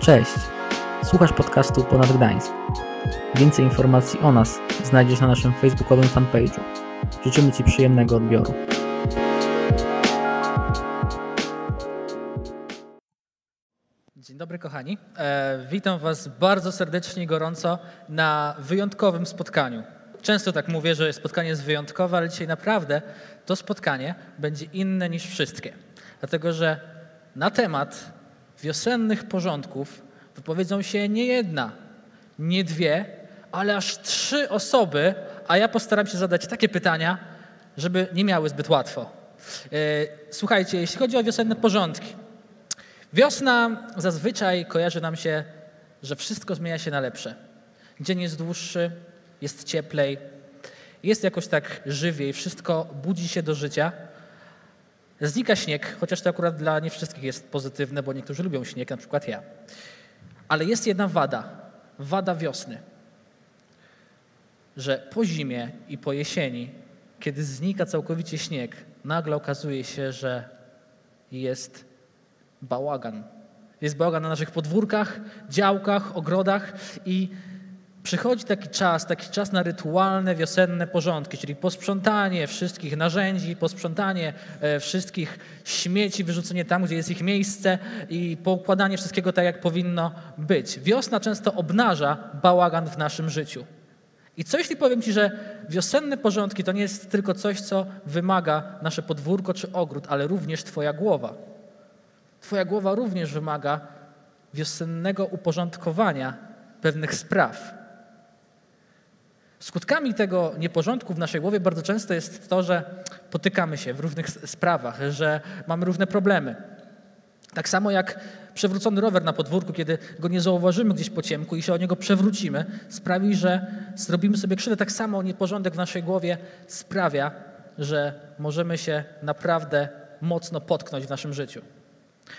Cześć! Słuchasz podcastu Ponad Gdańsk. Więcej informacji o nas znajdziesz na naszym facebookowym fanpage'u. Życzymy Ci przyjemnego odbioru. Dzień dobry kochani. E, witam Was bardzo serdecznie i gorąco na wyjątkowym spotkaniu. Często tak mówię, że spotkanie jest wyjątkowe, ale dzisiaj naprawdę to spotkanie będzie inne niż wszystkie. Dlatego, że na temat wiosennych porządków wypowiedzą się nie jedna, nie dwie, ale aż trzy osoby, a ja postaram się zadać takie pytania, żeby nie miały zbyt łatwo. E, słuchajcie, jeśli chodzi o wiosenne porządki, Wiosna zazwyczaj kojarzy nam się, że wszystko zmienia się na lepsze. Dzień jest dłuższy, jest cieplej, jest jakoś tak żywiej, wszystko budzi się do życia. Znika śnieg, chociaż to akurat dla nie wszystkich jest pozytywne, bo niektórzy lubią śnieg, na przykład ja. Ale jest jedna wada, wada wiosny, że po zimie i po jesieni, kiedy znika całkowicie śnieg, nagle okazuje się, że jest bałagan. Jest bałagan na naszych podwórkach, działkach, ogrodach i przychodzi taki czas, taki czas na rytualne wiosenne porządki, czyli posprzątanie wszystkich narzędzi, posprzątanie e, wszystkich śmieci, wyrzucenie tam, gdzie jest ich miejsce i poukładanie wszystkiego tak, jak powinno być. Wiosna często obnaża bałagan w naszym życiu. I co jeśli powiem Ci, że wiosenne porządki to nie jest tylko coś, co wymaga nasze podwórko czy ogród, ale również Twoja głowa. Twoja głowa również wymaga wiosennego uporządkowania pewnych spraw. Skutkami tego nieporządku w naszej głowie bardzo często jest to, że potykamy się w różnych sprawach, że mamy różne problemy. Tak samo jak przewrócony rower na podwórku, kiedy go nie zauważymy gdzieś po ciemku i się o niego przewrócimy, sprawi, że zrobimy sobie krzywdę. Tak samo nieporządek w naszej głowie sprawia, że możemy się naprawdę mocno potknąć w naszym życiu.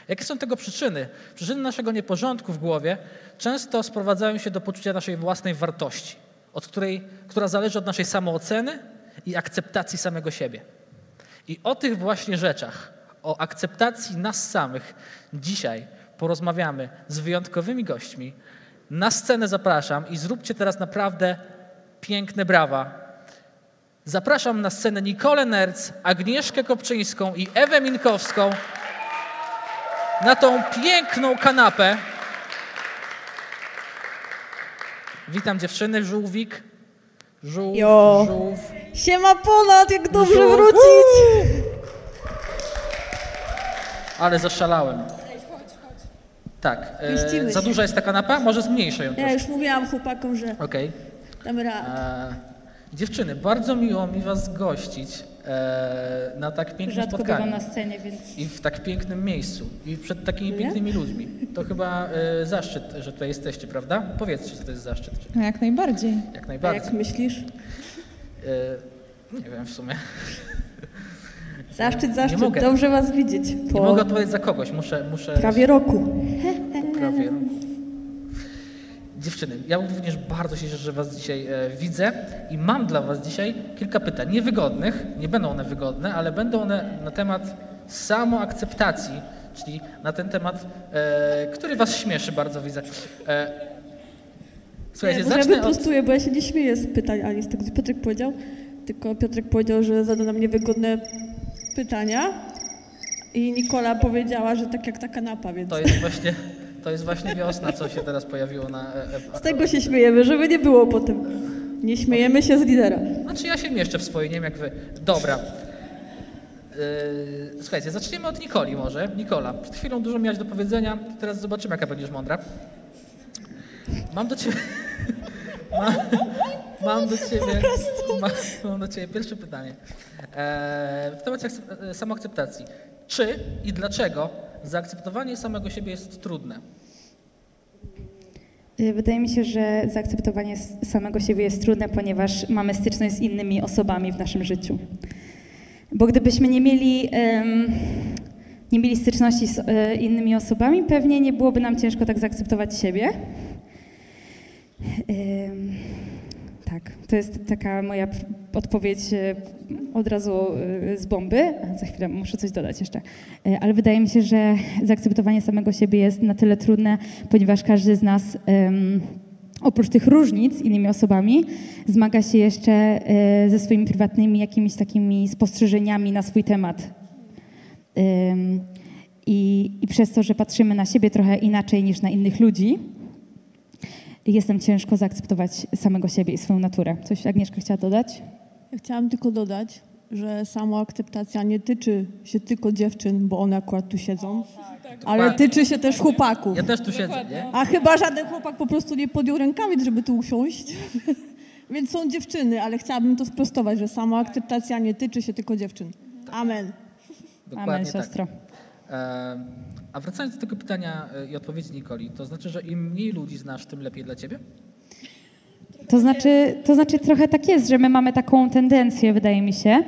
Jakie są tego przyczyny? Przyczyny naszego nieporządku w głowie często sprowadzają się do poczucia naszej własnej wartości, od której, która zależy od naszej samooceny i akceptacji samego siebie. I o tych właśnie rzeczach, o akceptacji nas samych, dzisiaj porozmawiamy z wyjątkowymi gośćmi. Na scenę zapraszam i zróbcie teraz naprawdę piękne brawa. Zapraszam na scenę Nikolę Nerc, Agnieszkę Kopczyńską i Ewę Minkowską na tą piękną kanapę. Witam dziewczyny, żółwik. Żółw, Jo. żółw. Siema ponad, jak dobrze Żółw. wrócić! Ale zaszalałem. Tak. E, Mieścimy za się. duża jest ta kanapa? Może zmniejszę ją Ja troszkę. już mówiłam chłopakom, że Okej. damy radę. E, Dziewczyny, bardzo miło mi was gościć e, na tak pięknym Rzadko spotkaniu. na scenie, więc I w tak pięknym miejscu. I przed takimi Nie? pięknymi ludźmi. To chyba e, zaszczyt, że tutaj jesteście, prawda? Powiedzcie, że to jest zaszczyt. no jak najbardziej. Jak A najbardziej. jak myślisz? E, nie wiem w sumie. Zaszczyt, Nie zaszczyt, mogę. dobrze was widzieć. Nie Po mogę odpowiedzieć za kogoś, muszę... muszę prawie roku. prawie roku. Dziewczyny, ja również bardzo się cieszę, że Was dzisiaj e, widzę i mam dla Was dzisiaj kilka pytań. Niewygodnych, nie będą one wygodne, ale będą one na temat samoakceptacji, czyli na ten temat, e, który Was śmieszy bardzo, widzę. E, słuchajcie, Nie, może ja zacznę od... wyprostuję, bo ja się nie śmieję z pytań ani z tego, co Piotrek powiedział, tylko Piotrek powiedział, że zada nam niewygodne pytania i Nikola powiedziała, że tak jak ta kanapa, więc To jest właśnie, to jest właśnie wiosna, co się teraz pojawiło na... e, e, z tego się śmiejemy, żeby nie było potem. Nie śmiejemy się z lidera. Znaczy ja się mieszczę w swojej, nie wiem jak wy. Dobra. Yy, słuchajcie, zaczniemy od Nikoli może. Nikola, przed chwilą dużo miałaś do powiedzenia, teraz zobaczymy jaka będziesz mądra. Mam do ciebie... Mam, mam do ciebie... Mam, mam do ciebie pierwsze pytanie. E, w temacie akcep- e, samoakceptacji. Czy i dlaczego zaakceptowanie samego siebie jest trudne? Y, Wydaje mi się, że zaakceptowanie samego siebie jest trudne, ponieważ mamy styczność z innymi osobami w naszym życiu. Bo gdybyśmy nie mieli, em, nie mieli styczności z e, innymi osobami, pewnie nie byłoby nam ciężko tak zaakceptować siebie. Em, tak. To jest taka moja odpowiedź e, od razu e, z bomby. Za chwilę muszę coś dodać jeszcze. E, Ale wydaje mi się, że zaakceptowanie samego siebie jest na tyle trudne, ponieważ każdy z nas oprócz tych różnic z innymi osobami zmaga się jeszcze ze swoimi prywatnymi jakimiś takimi spostrzeżeniami na swój temat. I, I przez to, że patrzymy na siebie trochę inaczej niż na innych ludzi, jest nam ciężko zaakceptować samego siebie i swoją naturę. Coś Agnieszka chciała dodać? Ja chciałam tylko dodać, że samoakceptacja nie tyczy się tylko dziewczyn, bo one akurat tu siedzą, ale Dokładnie. tyczy się też chłopaków. Ja też tu siedzę, nie? A chyba żaden chłopak po prostu nie podjął rękawic, żeby tu usiąść. Więc są dziewczyny, ale chciałabym to sprostować, że samoakceptacja nie tyczy się tylko dziewczyn. Amen. Dokładnie Amen, tak. siostro. E, A wracając do tego pytania e, i odpowiedzi Nikoli, to znaczy, że im mniej ludzi znasz, tym lepiej dla ciebie? To znaczy, to znaczy trochę tak jest, że my mamy taką tendencję, wydaje mi się,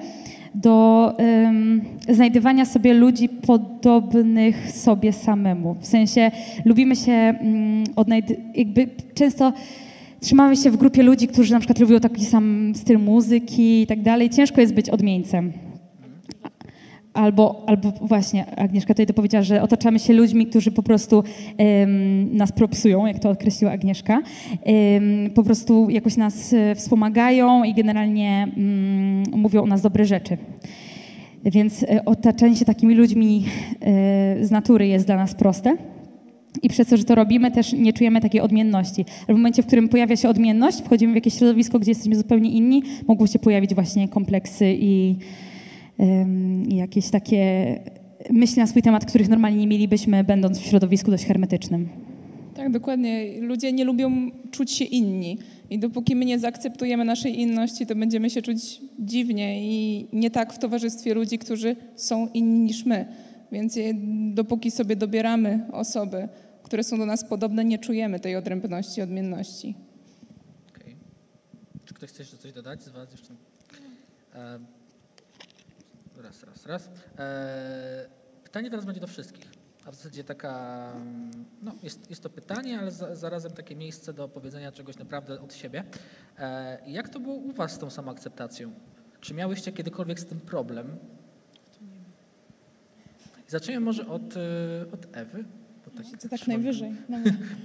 do em, znajdywania sobie ludzi podobnych sobie samemu. W sensie lubimy się odnajd- jakby często trzymamy się w grupie ludzi, którzy na przykład lubią taki sam styl muzyki i tak dalej. Ciężko jest być odmieńcem. Albo, albo właśnie, Agnieszka tutaj to powiedziała, że otaczamy się ludźmi, którzy po prostu nas propsują, jak to określiła Agnieszka. Po prostu jakoś nas e, wspomagają i generalnie mm, mówią o nas dobre rzeczy. Więc e, otaczanie się takimi ludźmi e, z natury jest dla nas proste. I przez to, że to robimy, też nie czujemy takiej odmienności. Ale w momencie, w którym pojawia się odmienność, wchodzimy w jakieś środowisko, gdzie jesteśmy zupełnie inni, mogą się pojawić właśnie kompleksy i jakieś takie myśli na swój temat, których normalnie nie mielibyśmy, będąc w środowisku dość hermetycznym. Tak, dokładnie. Ludzie nie lubią czuć się inni. I dopóki my nie zaakceptujemy naszej inności, to będziemy się czuć dziwnie i nie tak w towarzystwie ludzi, którzy są inni niż my. Więc dopóki sobie dobieramy osoby, które są do nas podobne, nie czujemy tej odrębności, odmienności. Okej. Czy ktoś chce jeszcze coś dodać z was jeszcze? E, raz, raz, raz. E, pytanie teraz będzie do wszystkich. A w zasadzie taka, mm, no jest, jest to pytanie, ale za, zarazem takie miejsce do powiedzenia czegoś naprawdę od siebie. E, jak to było u was z tą samoakceptacją? Czy miałyście kiedykolwiek z tym problem? Zacznijmy może od, e, od Ewy. bo tak, To tak najwyżej. No.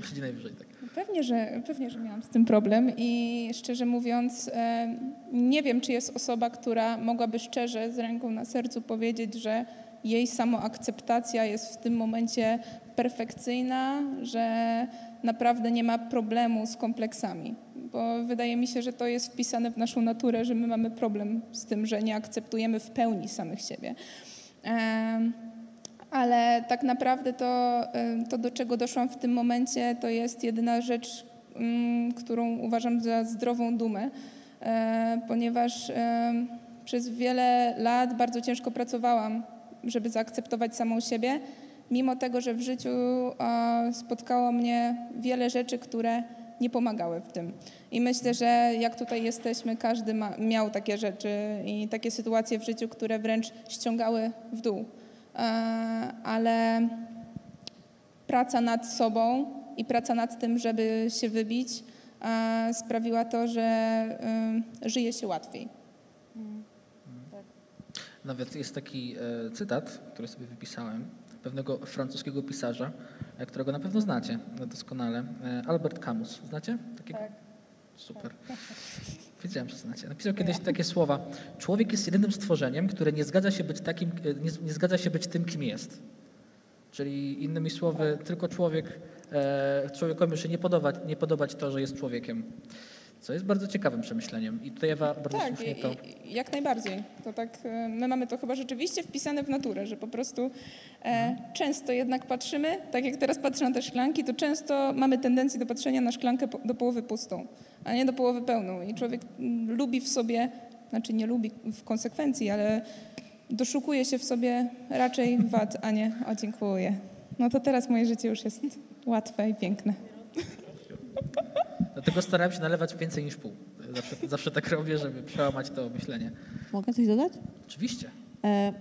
Przyjdzie najwyżej, tak. Pewnie że, pewnie, że miałam z tym problem i szczerze mówiąc, e, nie wiem, czy jest osoba, która mogłaby szczerze z ręką na sercu powiedzieć, że jej samoakceptacja jest w tym momencie perfekcyjna, że naprawdę nie ma problemu z kompleksami. Bo wydaje mi się, że to jest wpisane w naszą naturę, że my mamy problem z tym, że nie akceptujemy w pełni samych siebie. Em, ale tak naprawdę to, to, do czego doszłam w tym momencie, to jest jedyna rzecz, mm, którą uważam za zdrową dumę, e, ponieważ przez wiele lat bardzo ciężko pracowałam, żeby zaakceptować samą siebie, mimo tego, że w życiu spotkało mnie wiele rzeczy, które nie pomagały w tym. I myślę, że jak tutaj jesteśmy, każdy ma, miał takie rzeczy i takie sytuacje w życiu, które wręcz ściągały w dół. E, ale praca nad sobą i praca nad tym, żeby się wybić, e, sprawiła to, że e, żyje się łatwiej. Nawet jest taki cytat, który sobie wypisałem, pewnego francuskiego pisarza, którego na pewno znacie doskonale. Albert Camus. Znacie? Takiego? Tak. Super. Wiedziałem, że znacie. Napisał kiedyś takie słowa. Człowiek jest jedynym stworzeniem, które nie zgadza się być takim, e, nie, nie zgadza się być tym, kim jest. Czyli innymi słowy, tylko człowiek, e, człowiekowi musi nie podobać, nie podobać to, że jest człowiekiem. Co jest bardzo ciekawym przemyśleniem. I tutaj Ewa bardzo Tak, słusznie to... jak najbardziej. To tak, e, my mamy to chyba rzeczywiście wpisane w naturę, że po prostu e, często jednak patrzymy, tak jak teraz patrzę na te szklanki, to często mamy tendencję do patrzenia na szklankę po, do połowy pustą, a nie do połowy pełną. I człowiek mm, lubi w sobie, znaczy nie lubi w konsekwencji, ale doszukuje się w sobie raczej wad, a nie o dziękuję. No to teraz moje życie już jest łatwe i piękne. Dlatego starałem się nalewać więcej niż pół. Zawsze, zawsze tak robię, żeby przełamać to myślenie. Mogę coś dodać? Oczywiście. E,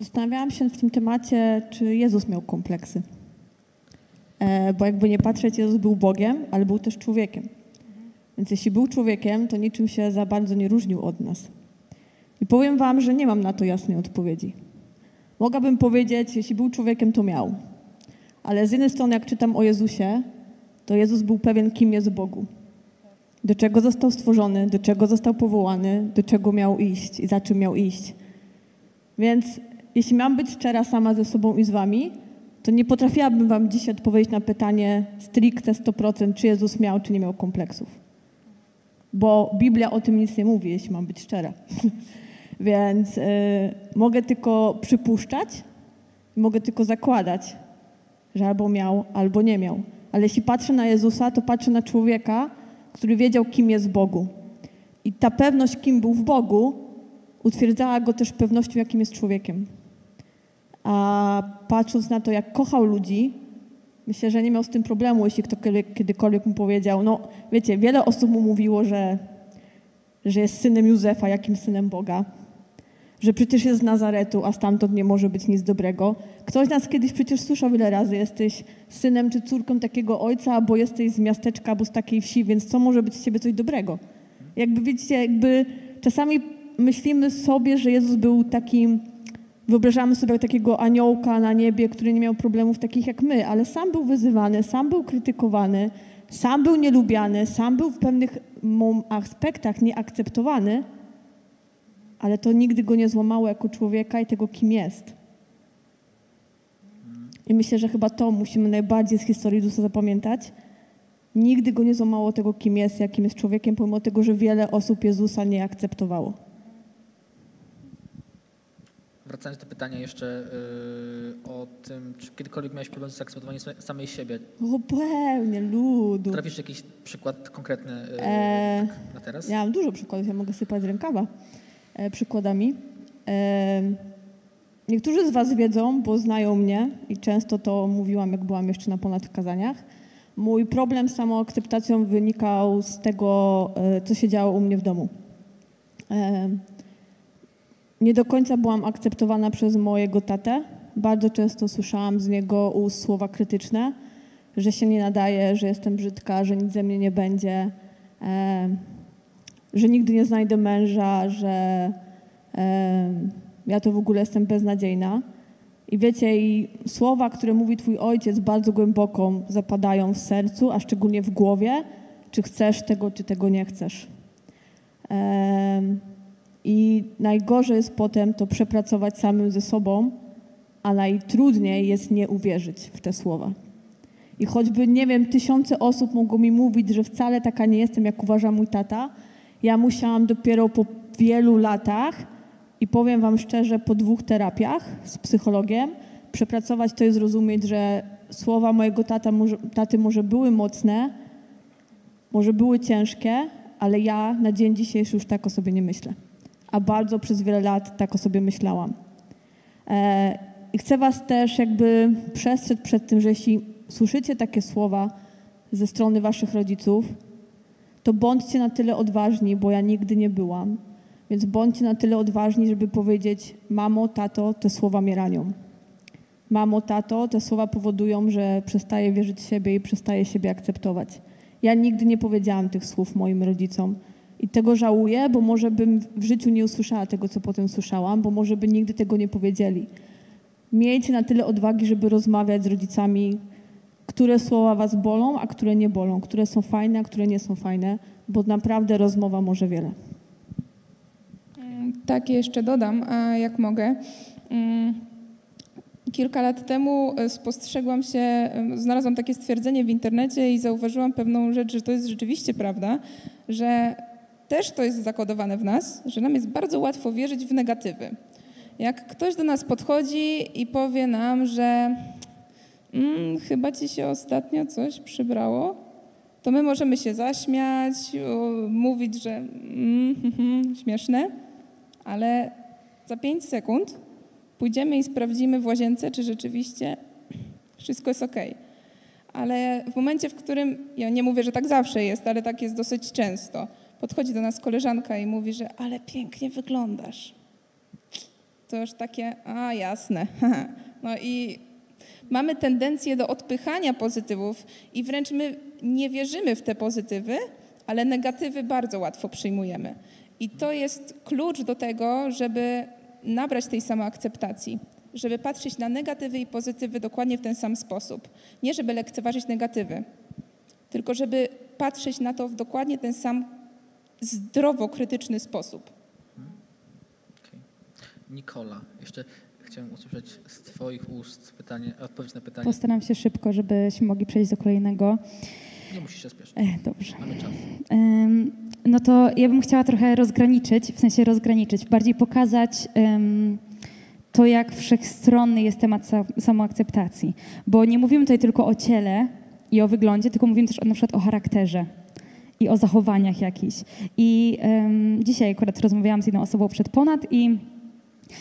zastanawiałam się w tym temacie, czy Jezus miał kompleksy. E, bo jakby nie patrzeć, Jezus był Bogiem, ale był też człowiekiem. Więc jeśli był człowiekiem, to niczym się za bardzo nie różnił od nas. I powiem wam, że nie mam na to jasnej odpowiedzi. Mogłabym powiedzieć, jeśli był człowiekiem, to miał. Ale z jednej strony, jak czytam o Jezusie, to Jezus był pewien, kim jest Bogu. Do czego został stworzony, do czego został powołany, do czego miał iść i za czym miał iść. Więc jeśli mam być szczera sama ze sobą i z wami, to nie potrafiłabym wam dzisiaj odpowiedzieć na pytanie stricte 100%, czy Jezus miał, czy nie miał kompleksów. Bo Biblia o tym nic nie mówi, jeśli mam być szczera. Więc y, mogę tylko przypuszczać, mogę tylko zakładać, że albo miał, albo nie miał. Ale jeśli patrzę na Jezusa, to patrzę na człowieka, który wiedział, kim jest w Bogu. I ta pewność, kim był w Bogu, utwierdzała go też pewnością, jakim jest człowiekiem. A patrząc na to, jak kochał ludzi, myślę, że nie miał z tym problemu, jeśli ktokolwiek kiedykolwiek mu powiedział. No, wiecie, wiele osób mu mówiło, że, że jest synem Józefa, jakim synem Boga że przecież jest z Nazaretu, a stamtąd nie może być nic dobrego. Ktoś nas kiedyś przecież słyszał wiele razy, jesteś synem czy córką takiego ojca, albo jesteś z miasteczka, albo z takiej wsi, więc co może być z ciebie coś dobrego? Jakby widzicie, jakby czasami myślimy sobie, że Jezus był takim, wyobrażamy sobie takiego aniołka na niebie, który nie miał problemów takich jak my, ale sam był wyzywany, sam był krytykowany, sam był nielubiany, sam był w pewnych aspektach nieakceptowany, ale to nigdy go nie złamało jako człowieka i tego, kim jest. I myślę, że chyba to musimy najbardziej z historii Jezusa zapamiętać. Nigdy go nie złamało tego, kim jest, jakim jest człowiekiem, pomimo tego, że wiele osób Jezusa nie akceptowało. Wracając do pytania jeszcze yy, o tym, czy kiedykolwiek miałeś problem z akceptowaniem samej siebie. O, pełnie, ludu. Trafisz jakiś przykład konkretny yy, eee, tak na teraz? Ja mam dużo przykładów, ja mogę sypać z rękawa. E, przykładami. E, niektórzy z Was wiedzą, bo znają mnie i często to mówiłam, jak byłam jeszcze na ponad kazaniach. Mój problem z samoakceptacją wynikał z tego, e, co się działo u mnie w domu. Nie do końca byłam akceptowana przez mojego tatę. Bardzo często słyszałam z niego ust słowa krytyczne, że się nie nadaje, że jestem brzydka, że nic ze mnie nie będzie że nigdy nie znajdę męża, że ja to w ogóle jestem beznadziejna. I wiecie, i słowa, które mówi Twój ojciec, bardzo głęboko zapadają w sercu, a szczególnie w głowie, czy chcesz tego, czy tego nie chcesz. I najgorzej jest potem to przepracować samym ze sobą, a najtrudniej jest nie uwierzyć w te słowa. I choćby, nie wiem, tysiące osób mogą mi mówić, że wcale taka nie jestem, jak uważa mój tata, ja musiałam dopiero po wielu latach i powiem Wam szczerze, po dwóch terapiach z psychologiem, przepracować to i zrozumieć, że słowa mojego tata, może, taty może były mocne, może były ciężkie, ale ja na dzień dzisiejszy już tak o sobie nie myślę. A bardzo przez wiele lat tak o sobie myślałam. E, I chcę Was też jakby przestrzec przed tym, że jeśli słyszycie takie słowa ze strony Waszych rodziców, to bądźcie na tyle odważni, bo ja nigdy nie byłam. Więc bądźcie na tyle odważni, żeby powiedzieć: Mamo, tato, te słowa mnie ranią. Mamo, tato, te słowa powodują, że przestaję wierzyć w siebie i przestaję siebie akceptować. Ja nigdy nie powiedziałam tych słów moim rodzicom. I tego żałuję, bo może bym w życiu nie usłyszała tego, co potem słyszałam, bo może by nigdy tego nie powiedzieli. Miejcie na tyle odwagi, żeby rozmawiać z rodzicami, które słowa was bolą, a które nie bolą, które są fajne, a które nie są fajne, bo naprawdę rozmowa może wiele. Mm, tak, jeszcze dodam, jak mogę. Mm, kilka lat temu e, spostrzegłam się, znalazłam takie stwierdzenie w internecie i zauważyłam pewną rzecz, że to jest rzeczywiście prawda, że też to jest zakodowane w nas, że nam jest bardzo łatwo wierzyć w negatywy. Jak ktoś do nas podchodzi i powie nam, że mm, chyba ci się ostatnio coś przybrało, to my możemy się zaśmiać, mówić, że mm, mm, śmieszne, ale za pięć sekund pójdziemy i sprawdzimy w łazience, czy rzeczywiście wszystko jest ok. Ale w momencie, w którym, ja nie mówię, że tak zawsze jest, ale tak jest dosyć często, podchodzi do nas koleżanka i mówi, że ale pięknie wyglądasz. To już takie, a jasne. No i mamy tendencję do odpychania pozytywów i wręcz my nie wierzymy w te pozytywy, ale negatywy bardzo łatwo przyjmujemy. I to jest klucz do tego, żeby nabrać tej samoakceptacji, żeby patrzeć na negatywy i pozytywy dokładnie w ten sam sposób. Nie żeby lekceważyć negatywy, tylko żeby patrzeć na to w dokładnie ten sam zdrowo krytyczny sposób. Okay. Nikola, jeszcze chciałem usłyszeć z Twoich ust pytanie, odpowiedź na pytanie. Postaram się szybko, żebyśmy mogli przejść do kolejnego. Nie musisz się spieszyć. E, dobrze. Mamy czas. No to ja bym chciała trochę rozgraniczyć, w sensie rozgraniczyć, bardziej pokazać to, jak wszechstronny jest temat sa- samoakceptacji. Bo nie mówimy tutaj tylko o ciele i o wyglądzie, tylko mówimy też o, na przykład o charakterze i o zachowaniach jakichś. I em, dzisiaj akurat rozmawiałam z jedną osobą przed ponad i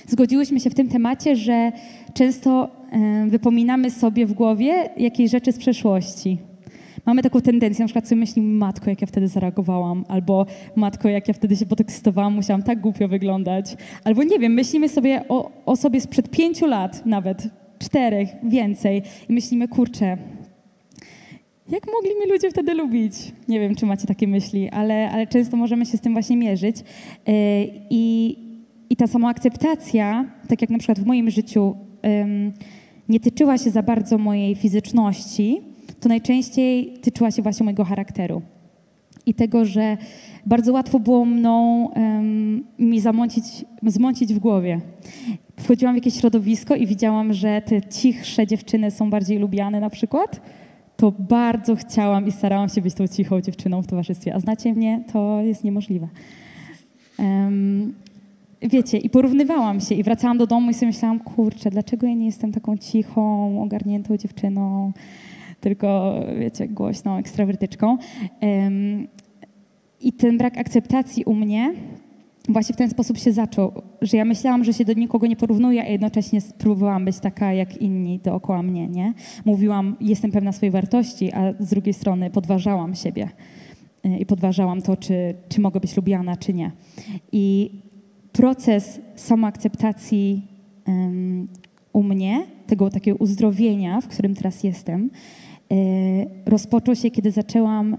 zgodziłyśmy się w tym temacie, że często em, wypominamy sobie w głowie jakieś rzeczy z przeszłości. Mamy taką tendencję, na przykład sobie myślimy, matko, jak ja wtedy zareagowałam, albo matko, jak ja wtedy się podekscytowałam, musiałam tak głupio wyglądać. Albo nie wiem, myślimy sobie o, o sobie sprzed pięciu lat nawet, czterech, więcej i myślimy, kurczę, jak mogli mnie ludzie wtedy lubić? Nie wiem, czy macie takie myśli, ale, ale często możemy się z tym właśnie mierzyć. Yy, I, I ta samoakceptacja, tak jak na przykład w moim życiu, nie tyczyła się za bardzo mojej fizyczności, to najczęściej tyczyła się właśnie mojego charakteru. I tego, że bardzo łatwo było mną mi zamącić, zmącić w głowie. Wchodziłam w jakieś środowisko i widziałam, że te cichsze dziewczyny są bardziej lubiane na przykład to bardzo chciałam i starałam się być tą cichą dziewczyną w towarzystwie. A znacie mnie, to jest niemożliwe. Um, wiecie, i porównywałam się i wracałam do domu i sobie myślałam, kurczę, dlaczego ja nie jestem taką cichą, ogarniętą dziewczyną, tylko, wiecie, głośną ekstrawertyczką. I ten brak akceptacji u mnie właśnie w ten sposób się zaczął, że ja myślałam, że się do nikogo nie porównuję, a jednocześnie spróbowałam być taka jak inni dookoła mnie, nie? Mówiłam, jestem pewna swojej wartości, a z drugiej strony podważałam siebie y, i podważałam to, czy, czy mogę być lubiana, czy nie. I proces samoakceptacji um, u mnie, tego takiego uzdrowienia, w którym teraz jestem, y, rozpoczął się, kiedy zaczęłam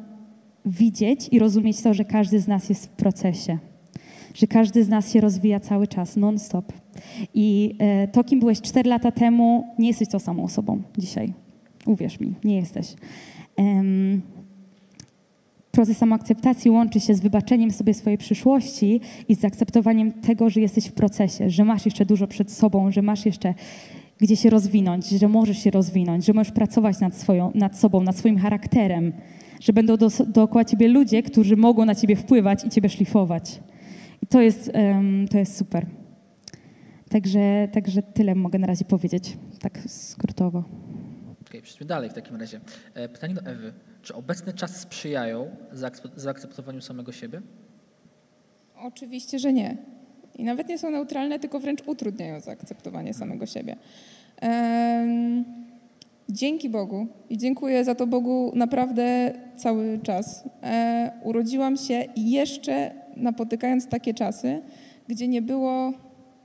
widzieć i rozumieć to, że każdy z nas jest w procesie że każdy z nas się rozwija cały czas, non-stop. I e, to, kim byłeś 4 lata temu, nie jesteś tą samą osobą dzisiaj. Uwierz mi, nie jesteś. Proces samoakceptacji łączy się z wybaczeniem sobie swojej przyszłości i z zaakceptowaniem tego, że jesteś w procesie, że masz jeszcze dużo przed sobą, że masz jeszcze gdzie się rozwinąć, że możesz się rozwinąć, że możesz pracować nad, swoją, nad sobą, nad swoim charakterem, że będą do, dookoła ciebie ludzie, którzy mogą na ciebie wpływać i ciebie szlifować. I to jest, um, to jest super. Także, także tyle mogę na razie powiedzieć, tak skrótowo. Okay, przejdźmy dalej w takim razie. E, Pytanie do Ewy. Czy obecne czasy sprzyjają zaakcept- zaakceptowaniu samego siebie? Oczywiście, że nie. I nawet nie są neutralne, tylko wręcz utrudniają zaakceptowanie samego siebie. Em, dzięki Bogu i dziękuję za to Bogu naprawdę cały czas. E, urodziłam się jeszcze napotykając takie czasy, gdzie nie było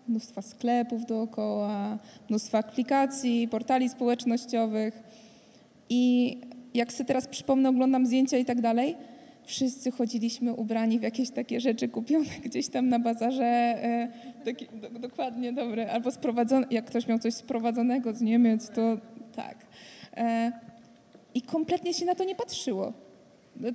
mnóstwa sklepów dookoła, mnóstwa aplikacji, portali społecznościowych. I jak sobie teraz przypomnę, oglądam zdjęcia i tak dalej, wszyscy chodziliśmy ubrani w jakieś takie rzeczy kupione gdzieś tam na bazarze, e, taki, do, dokładnie, dobre, albo sprowadzone, jak ktoś miał coś sprowadzonego z Niemiec, to tak. E, I kompletnie się na to nie patrzyło.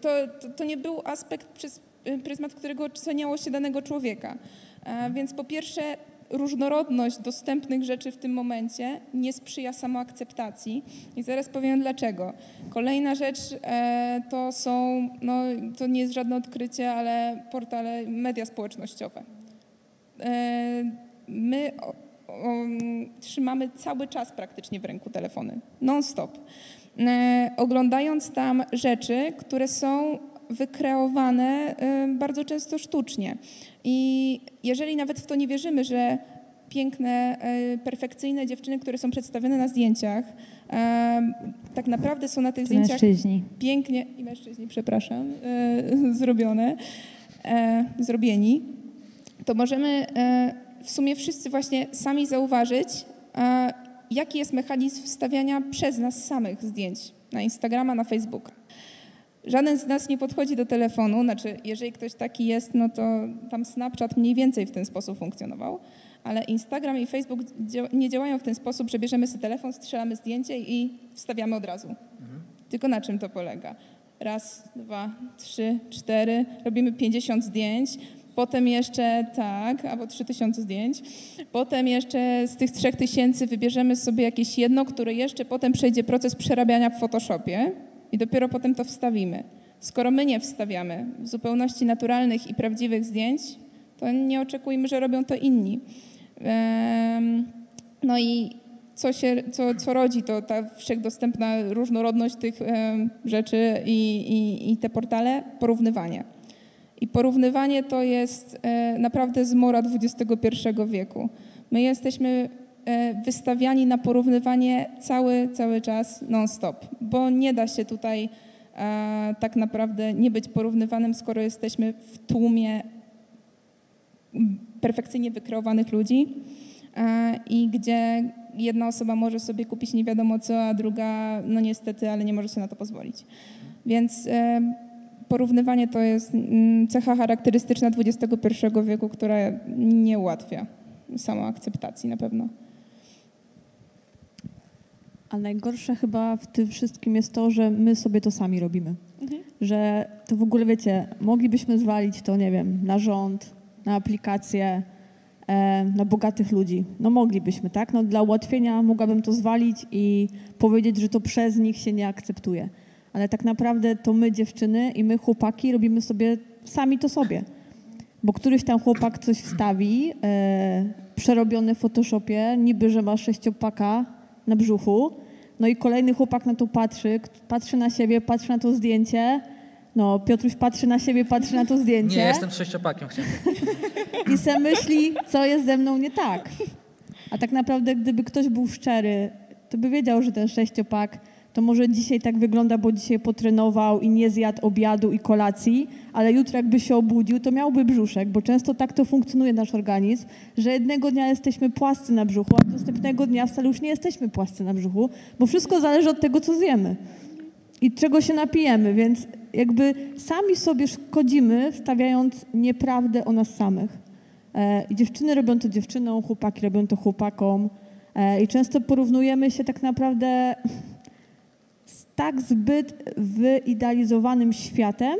To, to, to nie był aspekt przez pryzmat, którego oceniało się danego człowieka. E, więc po pierwsze, różnorodność dostępnych rzeczy w tym momencie nie sprzyja samoakceptacji i zaraz powiem dlaczego. Kolejna rzecz e, to są, no to nie jest żadne odkrycie, ale portale, media społecznościowe. E, my o, o, trzymamy cały czas praktycznie w ręku telefony, non-stop. E, oglądając tam rzeczy, które są wykreowane y, bardzo często sztucznie. I jeżeli nawet w to nie wierzymy, że piękne, y, perfekcyjne dziewczyny, które są przedstawione na zdjęciach, y, tak naprawdę są na tych zdjęciach mężczyźni. pięknie, i mężczyźni, przepraszam, zrobione, zrobieni, to możemy w sumie wszyscy właśnie sami zauważyć, jaki jest mechanizm wstawiania przez nas samych zdjęć na Instagrama, na Facebooka żaden z nas nie podchodzi do telefonu, znaczy jeżeli ktoś taki jest, no to tam Snapchat mniej więcej w ten sposób funkcjonował, ale Instagram i Facebook nie działają w ten sposób, że bierzemy sobie telefon, strzelamy zdjęcie i wstawiamy od razu. Tylko na czym to polega? Raz, dwa, trzy, cztery, robimy 50 zdjęć, potem jeszcze tak, albo 3000 zdjęć, potem jeszcze z tych 3000 wybierzemy sobie jakieś jedno, które jeszcze potem przejdzie proces przerabiania w Photoshopie i dopiero potem to wstawimy. Skoro my nie wstawiamy w zupełności naturalnych i prawdziwych zdjęć, to nie oczekujmy, że robią to inni. No i co, się, co, co rodzi to ta wszechdostępna różnorodność tych rzeczy i, i, i te portale? Porównywanie. I porównywanie to jest e, naprawdę zmora XXI wieku. My jesteśmy wystawiani na porównywanie cały, cały czas non-stop, bo nie da się tutaj e, tak naprawdę nie być porównywanym, skoro jesteśmy w tłumie perfekcyjnie wykreowanych ludzi e, i gdzie jedna osoba może sobie kupić nie wiadomo co, a druga no niestety, ale nie może sobie na to pozwolić. Więc e, porównywanie to jest mm, cecha charakterystyczna XXI wieku, która nie ułatwia samoakceptacji na pewno. A najgorsze chyba w tym wszystkim jest to, że my sobie to sami robimy. Że to w ogóle, wiecie, moglibyśmy zwalić to, nie wiem, na rząd, na aplikacje, e, na bogatych ludzi. No moglibyśmy, tak? No dla ułatwienia mogłabym to zwalić i powiedzieć, że to przez nich się nie akceptuje. Ale tak naprawdę to my, dziewczyny i my, chłopaki, robimy sobie sami to sobie. Bo któryś tam chłopak coś wstawi, e, przerobiony w Photoshopie, niby, że ma sześciopaka na brzuchu, no i kolejny chłopak na to patrzy, patrzy na siebie, patrzy na to zdjęcie, no Piotruś patrzy na siebie, patrzy na to zdjęcie. Nie, jestem sześciopakiem, i se myśli, co jest ze mną nie tak. A tak naprawdę, gdyby ktoś był szczery, to by wiedział, że ten sześciopak to może dzisiaj tak wygląda, bo dzisiaj potrenował i nie zjadł obiadu i kolacji, ale jutro jakby się obudził, to miałby brzuszek, bo często tak to funkcjonuje nasz organizm, że jednego dnia jesteśmy płascy na brzuchu, a następnego dnia wcale już nie jesteśmy płascy na brzuchu, bo wszystko zależy od tego, co zjemy i czego się napijemy, więc jakby sami sobie szkodzimy, wstawiając nieprawdę o nas samych. E, dziewczyny robią to dziewczynom, chłopaki robią to chłopakom. E, I często porównujemy się tak naprawdę tak zbyt wyidealizowanym światem,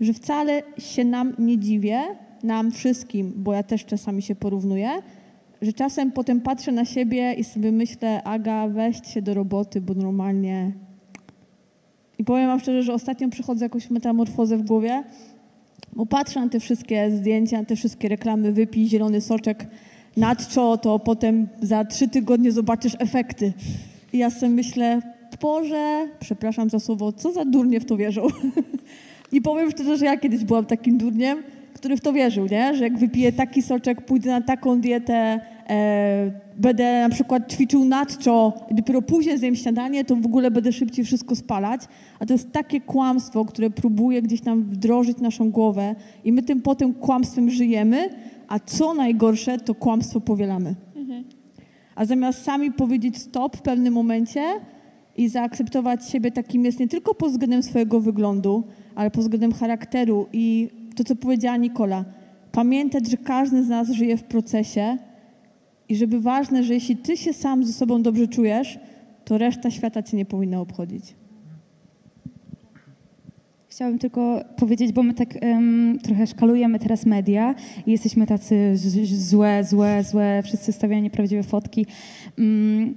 że wcale się nam nie dziwię, nam wszystkim, bo ja też czasami się porównuję, że czasem potem patrzę na siebie i sobie myślę, Aga, weź się do roboty, bo normalnie i powiem wam szczerze, że ostatnio przychodzę jakąś metamorfozę w głowie, bo patrzę na te wszystkie zdjęcia, na te wszystkie reklamy, wypij zielony soczek nadczo, to potem za trzy tygodnie zobaczysz efekty. I ja sobie myślę, Boże, przepraszam za słowo, co za durnie w to wierzą. I powiem szczerze, że ja kiedyś byłam takim durniem, który w to wierzył, nie? że jak wypiję taki soczek, pójdę na taką dietę, e, będę na przykład ćwiczył nadczo i dopiero później zjem śniadanie, to w ogóle będę szybciej wszystko spalać. A to jest takie kłamstwo, które próbuje gdzieś tam wdrożyć naszą głowę i my tym potem kłamstwem żyjemy, a co najgorsze, to kłamstwo powielamy. A zamiast sami powiedzieć stop w pewnym momencie i zaakceptować siebie takim jest nie tylko pod względem swojego wyglądu, ale pod względem charakteru i to, co powiedziała Nikola. Pamiętać, że każdy z nas żyje w procesie i żeby ważne, że jeśli ty się sam ze sobą dobrze czujesz, to reszta świata cię nie powinna obchodzić. Chciałabym tylko powiedzieć, bo my tak em, trochę szkalujemy teraz media i jesteśmy tacy złe, złe, złe, wszyscy stawiają nieprawdziwe fotki. Mm,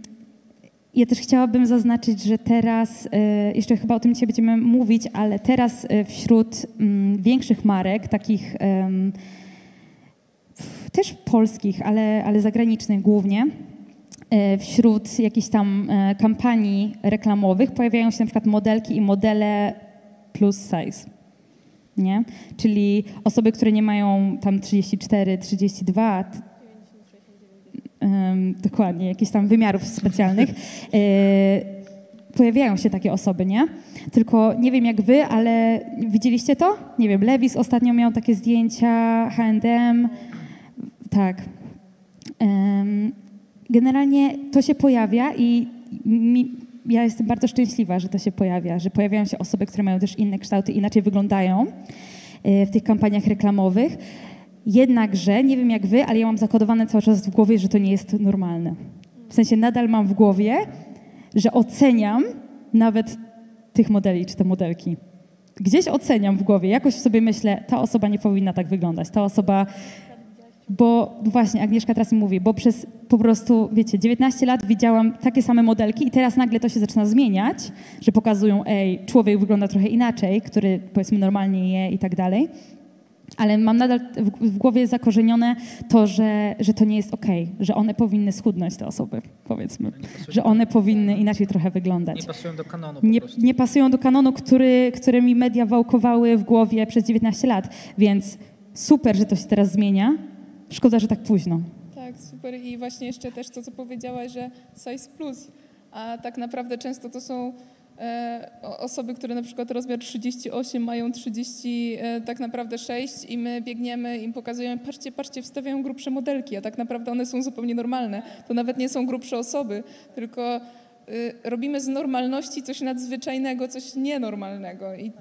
ja też chciałabym zaznaczyć, że teraz, e, jeszcze chyba o tym dzisiaj będziemy mówić, ale teraz e, wśród mm, większych marek, takich też polskich, ale, ale zagranicznych głównie, e, wśród jakichś tam kampanii reklamowych pojawiają się na przykład modelki i modele plus size. Nie? Czyli osoby, które nie mają tam 34, 32, t- em, dokładnie, jakichś tam wymiarów specjalnych, e, pojawiają się takie osoby, nie? Tylko nie wiem jak wy, ale widzieliście to? Nie wiem, Levis ostatnio miał takie zdjęcia, H&M, tak. Generalnie to się pojawia i mi, ja jestem bardzo szczęśliwa, że to się pojawia, że pojawiają się osoby, które mają też inne kształty, inaczej wyglądają e, w tych kampaniach reklamowych. Jednakże, nie wiem jak wy, ale ja mam zakodowane cały czas w głowie, że to nie jest normalne. W sensie nadal mam w głowie, że oceniam nawet tych modeli czy te modelki. Gdzieś oceniam w głowie, jakoś sobie myślę, ta osoba nie powinna tak wyglądać, ta osoba bo właśnie Agnieszka teraz mi mówi, bo przez po prostu, wiecie, 19 lat widziałam takie same modelki i teraz nagle to się zaczyna zmieniać, że pokazują, ej, człowiek wygląda trochę inaczej, który powiedzmy normalnie je i tak dalej. Ale mam nadal w, w głowie zakorzenione to, że, że to nie jest okej, że one powinny schudnąć, te osoby, powiedzmy. Że one powinny inaczej trochę wyglądać Nie pasują do kanonu po nie, nie pasują do kanonu, który, który mi media wałkowały w głowie przez 19 lat. Więc super, że to się teraz zmienia. Szkoda, że tak późno. Tak, super. I właśnie jeszcze też to, co powiedziałaś, że size plus, a tak naprawdę często to są osoby, które na przykład rozmiar 38 mają 30 e, tak naprawdę 6 i my biegniemy im pokazujemy, patrzcie, patrzcie, wstawiają grubsze modelki, a tak naprawdę one są zupełnie normalne. To nawet nie są grubsze osoby, tylko y, robimy z normalności coś nadzwyczajnego, coś nienormalnego. I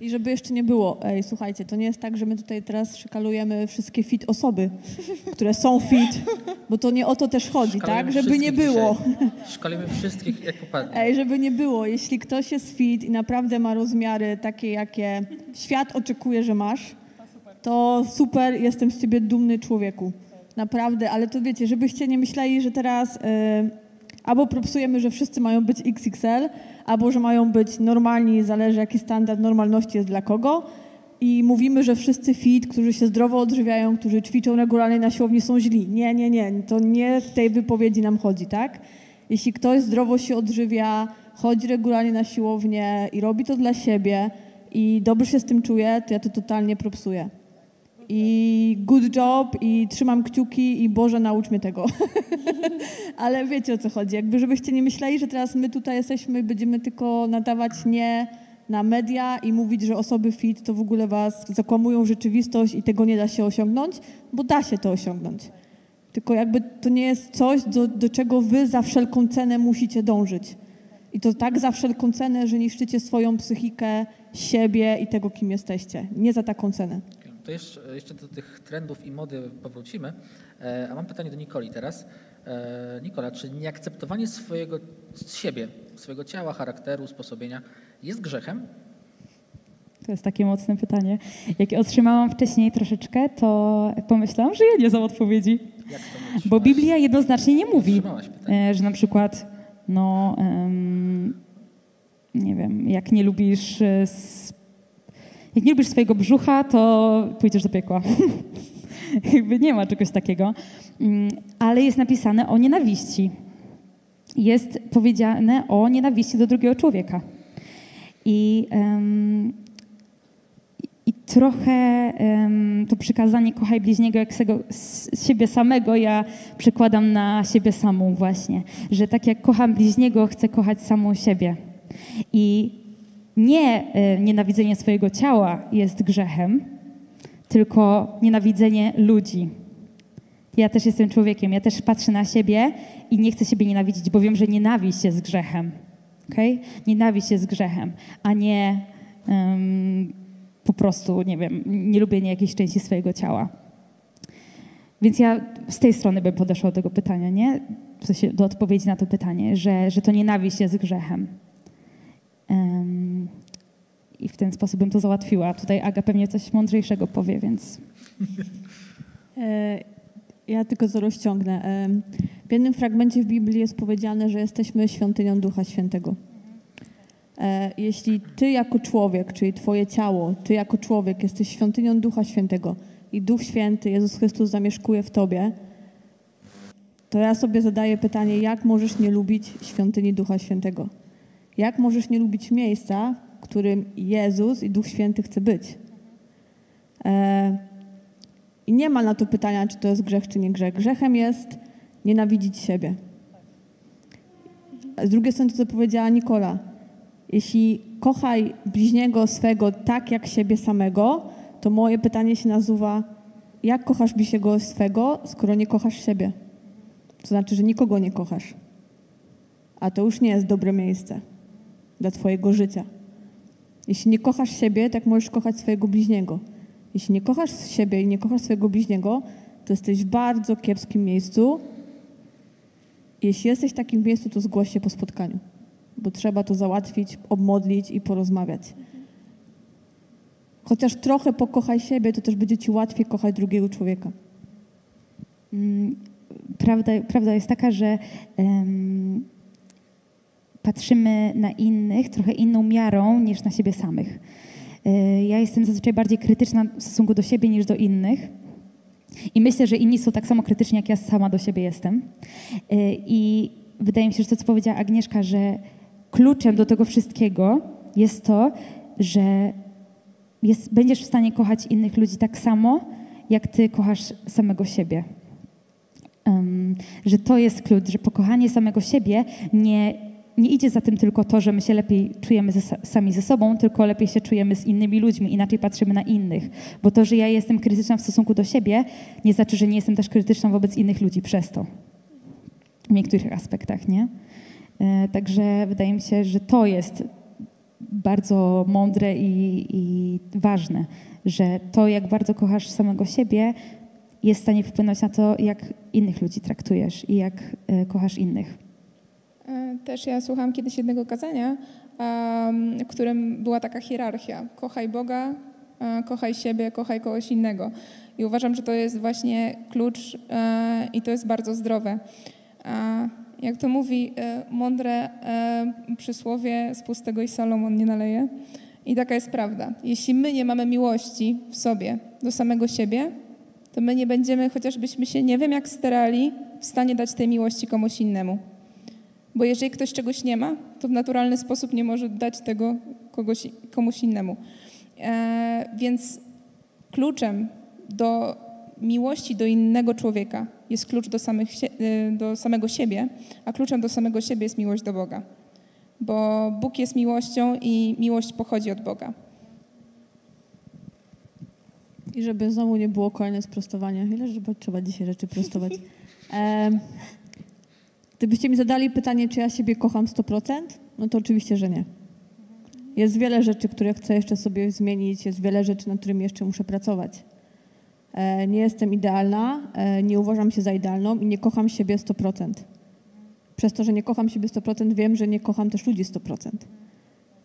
I żeby jeszcze nie było, ej, słuchajcie, to nie jest tak, że my tutaj teraz szykalujemy wszystkie fit osoby, które są fit, bo to nie o to też chodzi, Szkalujemy tak? Żeby nie było. dzisiaj. Szkolimy wszystkich jak popadnie. Ej, żeby nie było, jeśli ktoś jest fit i naprawdę ma rozmiary takie, jakie świat oczekuje, że masz, to super, jestem z ciebie dumny człowieku. Naprawdę, ale to wiecie, żebyście nie myśleli, że teraz y, albo propsujemy, że wszyscy mają być XXL, albo że mają być normalni, zależy jaki standard normalności jest dla kogo. I mówimy, że wszyscy fit, którzy się zdrowo odżywiają, którzy ćwiczą regularnie na siłowni są źli. Nie, nie, nie, to nie w tej wypowiedzi nam chodzi, tak? Jeśli ktoś zdrowo się odżywia, chodzi regularnie na siłownię i robi to dla siebie i dobrze się z tym czuje, to ja to totalnie propsuję. I good job, i trzymam kciuki, i Boże, naucz mnie tego. Ale wiecie o co chodzi. Jakby, żebyście nie myśleli, że teraz my tutaj jesteśmy będziemy tylko nadawać nie na media i mówić, że osoby fit to w ogóle was zakłamują rzeczywistość i tego nie da się osiągnąć, bo da się to osiągnąć. Tylko jakby to nie jest coś, do, do czego wy za wszelką cenę musicie dążyć. I to tak za wszelką cenę, że niszczycie swoją psychikę, siebie i tego, kim jesteście. Nie za taką cenę. To jeszcze, jeszcze do tych trendów i mody powrócimy. E, A mam pytanie do Nikoli teraz. E, Nikola, czy nieakceptowanie swojego siebie, swojego ciała, charakteru, sposobienia jest grzechem? To jest takie mocne pytanie. Jak otrzymałam wcześniej troszeczkę, to pomyślałam, że ja nie znam odpowiedzi. Jak to Bo? Biblia jednoznacznie nie mówi, e, że na przykład, no, em, nie wiem, jak nie lubisz, jak nie lubisz swojego brzucha, to pójdziesz do piekła. Jakby nie ma czegoś takiego. Mm, Ale jest napisane o nienawiści. Jest powiedziane o nienawiści do drugiego człowieka. I, em, i trochę em, to przykazanie kochaj bliźniego jak sego, siebie samego ja przekładam na siebie samą właśnie. Że tak jak kocham bliźniego, chcę kochać samą siebie. I nie e, nienawidzenie swojego ciała jest grzechem, tylko nienawidzenie ludzi. Ja też jestem człowiekiem, ja też patrzę na siebie i nie chcę siebie nienawidzić, bo wiem, że nienawiść jest grzechem. Okay? Nienawiść jest grzechem, a nie em, po prostu, nie wiem, nie lubienie jakiejś części swojego ciała. Więc ja z tej strony bym podeszła do tego pytania, nie? W sensie do odpowiedzi na to pytanie, że, że to nienawiść jest grzechem. I w ten sposób bym to załatwiła. Tutaj Aga pewnie coś mądrzejszego powie, więc E, Ja tylko to rozciągnę. W jednym fragmencie w Biblii jest powiedziane, że jesteśmy świątynią Ducha Świętego. E, Jeśli ty jako człowiek, czyli twoje ciało, ty jako człowiek jesteś świątynią Ducha Świętego i Duch Święty, Jezus Chrystus zamieszkuje w tobie, to ja sobie zadaję pytanie, jak możesz nie lubić świątyni Ducha Świętego? Jak możesz nie lubić miejsca, w którym Jezus i Duch Święty chce być? E, I nie ma na to pytania, czy to jest grzech, czy nie grzech. Grzechem jest nienawidzić siebie. Z drugiej strony to, co powiedziała Nikola. Jeśli kochaj bliźniego swego tak jak siebie samego, to moje pytanie się nazywa, jak kochasz bliźniego swego, skoro nie kochasz siebie? To znaczy, że nikogo nie kochasz. a to już nie jest dobre miejsce dla Twojego życia. Jeśli nie kochasz siebie, tak możesz kochać swojego bliźniego. Jeśli nie kochasz siebie i nie kochasz swojego bliźniego, to jesteś w bardzo kiepskim miejscu. Jeśli jesteś w takim miejscu, to zgłoś się po spotkaniu, bo trzeba to załatwić, obmodlić i porozmawiać. Chociaż trochę pokochaj siebie, to też będzie ci łatwiej kochać drugiego człowieka. Mm, Prawda, prawda jest taka, że em, patrzymy na innych trochę inną miarą niż na siebie samych. E, Ja jestem zazwyczaj bardziej krytyczna w stosunku do siebie niż do innych. I myślę, że inni są tak samo krytyczni, jak ja sama do siebie jestem. E, I wydaje mi się, że to, co powiedziała Agnieszka, że kluczem do tego wszystkiego jest to, że jest, będziesz w stanie kochać innych ludzi tak samo, jak ty kochasz samego siebie. Em, że to jest klucz, że pokochanie samego siebie nie, nie idzie za tym tylko to, że my się lepiej czujemy ze, sami ze sobą, tylko lepiej się czujemy z innymi ludźmi, inaczej patrzymy na innych. Bo to, że ja jestem krytyczna w stosunku do siebie, nie znaczy, że nie jestem też krytyczna wobec innych ludzi przez to. W niektórych aspektach, nie? E, Także wydaje mi się, że to jest bardzo mądre i, i ważne, że to, jak bardzo kochasz samego siebie, jest w stanie wpłynąć na to, jak innych ludzi traktujesz i jak e, kochasz innych. E, Też ja słuchałam kiedyś jednego kazania, w którym była taka hierarchia. Kochaj Boga, e, kochaj siebie, kochaj kogoś innego. I uważam, że to jest właśnie klucz e, i to jest bardzo zdrowe. Jak to mówi mądre przysłowie, z pustego i Salomon nie naleje. I taka jest prawda. Jeśli my nie mamy miłości w sobie do samego siebie, to my nie będziemy, chociażbyśmy się nie wiem jak starali, w stanie dać tej miłości komuś innemu. Bo jeżeli ktoś czegoś nie ma, to w naturalny sposób nie może dać tego kogoś, komuś innemu. E, więc kluczem do miłości do innego człowieka jest klucz do, samych, e, do samego siebie, a kluczem do samego siebie jest miłość do Boga. Bo Bóg jest miłością i miłość pochodzi od Boga. I żeby znowu nie było kolejne sprostowania. Ile żeby trzeba dzisiaj rzeczy prostować? Em, gdybyście mi zadali pytanie, czy ja siebie kocham 100%, no to oczywiście, że nie. Jest wiele rzeczy, które chcę jeszcze sobie zmienić, jest wiele rzeczy, nad którymi jeszcze muszę pracować. E, nie jestem idealna, e, nie uważam się za idealną i nie kocham siebie 100%. Przez to, że nie kocham siebie 100%, wiem, że nie kocham też ludzi 100%.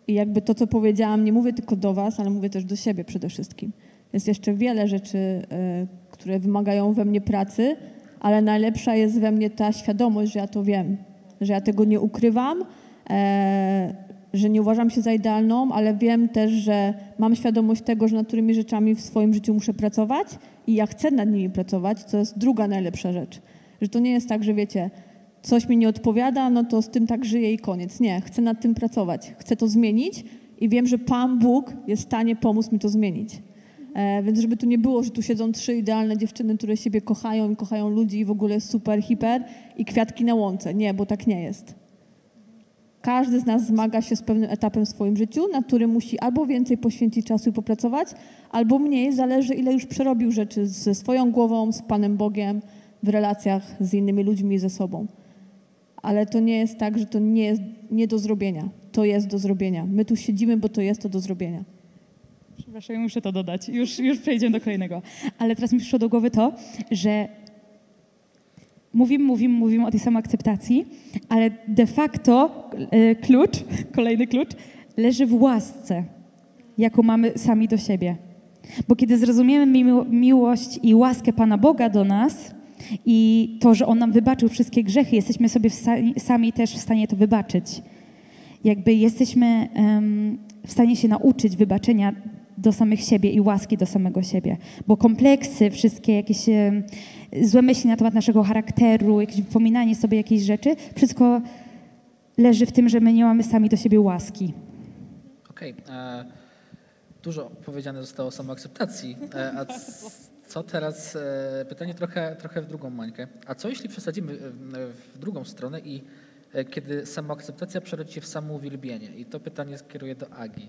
I jakby to, co powiedziałam, nie mówię tylko do Was, ale mówię też do siebie przede wszystkim. Jest jeszcze wiele rzeczy, e, które wymagają we mnie pracy, ale najlepsza jest we mnie ta świadomość, że ja to wiem, że ja tego nie ukrywam, e, że nie uważam się za idealną, ale wiem też, że mam świadomość tego, że nad którymi rzeczami w swoim życiu muszę pracować i ja chcę nad nimi pracować, to jest druga najlepsza rzecz. Że to nie jest tak, że wiecie, coś mi nie odpowiada, no to z tym tak żyję i koniec. Nie, chcę nad tym pracować, chcę to zmienić i wiem, że Pan Bóg jest w stanie pomóc mi to zmienić. E, więc żeby tu nie było, że tu siedzą trzy idealne dziewczyny, które siebie kochają i kochają ludzi i w ogóle super, hiper i kwiatki na łące. Nie, bo tak nie jest. Każdy z nas zmaga się z pewnym etapem w swoim życiu, na którym musi albo więcej poświęcić czasu i popracować, albo mniej, zależy ile już przerobił rzeczy ze swoją głową, z Panem Bogiem, w relacjach z innymi ludźmi i ze sobą. Ale to nie jest tak, że to nie jest nie do zrobienia. To jest do zrobienia. My tu siedzimy, bo to jest to do zrobienia. Przepraszam, ja muszę to dodać. Już, już przejdziemy do kolejnego. Ale teraz mi przyszło do głowy to, że mówimy, mówimy, mówimy o tej samoakceptacji, ale de facto e, klucz, kolejny klucz, leży w łasce, jaką mamy sami do siebie. Bo kiedy zrozumiemy miło- miłość i łaskę Pana Boga do nas i to, że On nam wybaczył wszystkie grzechy, jesteśmy sobie sami też w stanie to wybaczyć. Jakby jesteśmy em, w stanie się nauczyć wybaczenia do samych siebie i łaski do samego siebie. Bo kompleksy, wszystkie jakieś złe myśli na temat naszego charakteru, jakieś wypominanie sobie jakichś rzeczy, wszystko leży w tym, że my nie mamy sami do siebie łaski. Okej. e, Dużo powiedziane zostało o samoakceptacji. E, a co teraz? e, Pytanie trochę, trochę w drugą mańkę. A co jeśli przesadzimy w, w drugą stronę i kiedy samoakceptacja przerodzi się w samouwielbienie? I to pytanie skieruję do Agi.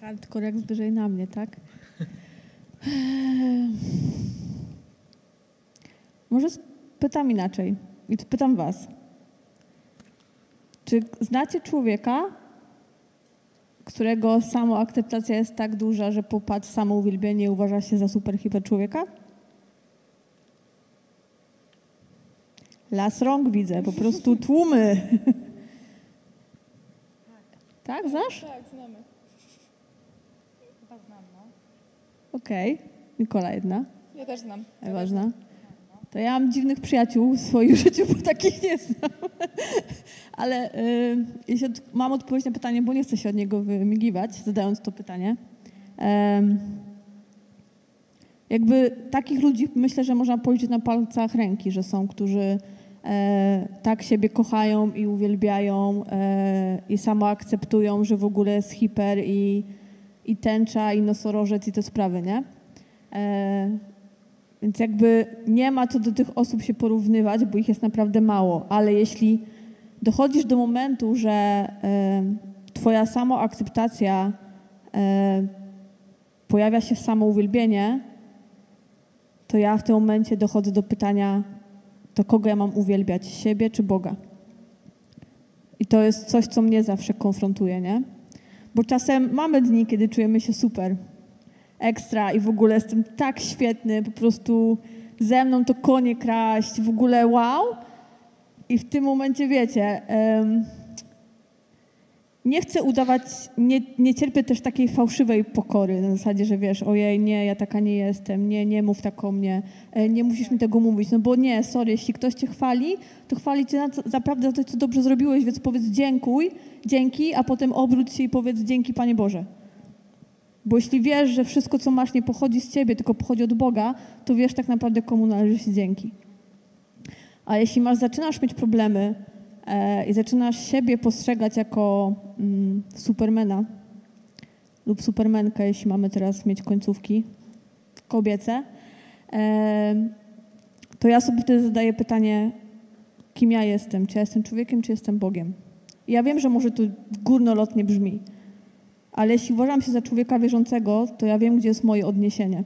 Hardcore jak zbliżej na mnie, tak? Eee, Może pytam inaczej i pytam was. Czy znacie człowieka, którego samoakceptacja jest tak duża, że popatrz samouwielbienie i uważa się za super hiper człowieka? Las rąk widzę, po prostu tłumy. Tak, znasz? Tak, znamy. Okej. Nikola jedna. Ja też znam. Ważna. To ja mam dziwnych przyjaciół w swoim życiu, bo takich nie znam. Ale y, jeśli od, mam odpowiedź na pytanie, bo nie chcę się od niego wymigiwać, zadając to pytanie. Em, jakby takich ludzi myślę, że można policzyć na palcach ręki, że są, którzy e, tak siebie kochają i uwielbiają e, i samo akceptują, że w ogóle jest hiper i, i tęcza i nosorożec i te sprawy, nie? E, więc jakby nie ma co do tych osób się porównywać, bo ich jest naprawdę mało, ale jeśli dochodzisz do momentu, że e, twoja samoakceptacja e, pojawia się w samouwielbienie, to ja w tym momencie dochodzę do pytania, to kogo ja mam uwielbiać, siebie czy Boga? I to jest coś, co mnie zawsze konfrontuje, nie? Bo czasem mamy dni, kiedy czujemy się super, ekstra i w ogóle jestem tak świetny, po prostu ze mną to konie kraść, w ogóle wow. I w tym momencie wiecie, em, nie chcę udawać, nie, nie cierpię też takiej fałszywej pokory na zasadzie, że wiesz, ojej, nie, ja taka nie jestem, nie, nie mów tak o mnie, e, nie musisz mi tego mówić, no bo nie, sorry, jeśli ktoś cię chwali, to chwali cię naprawdę za to, co dobrze zrobiłeś, więc powiedz dziękuj, dzięki, a potem obróć się i powiedz dzięki, Panie Boże. Bo jeśli wiesz, że wszystko, co masz, nie pochodzi z ciebie, tylko pochodzi od Boga, to wiesz tak naprawdę, komu należy się dzięki. A jeśli masz, zaczynasz mieć problemy i zaczynasz siebie postrzegać jako mm, supermana lub supermenkę, jeśli mamy teraz mieć końcówki kobiece, e, to ja sobie wtedy zadaję pytanie, kim ja jestem? Czy ja jestem człowiekiem, czy jestem Bogiem? I ja wiem, że może to górnolotnie brzmi, ale jeśli uważam się za człowieka wierzącego, to ja wiem, gdzie jest moje odniesienie.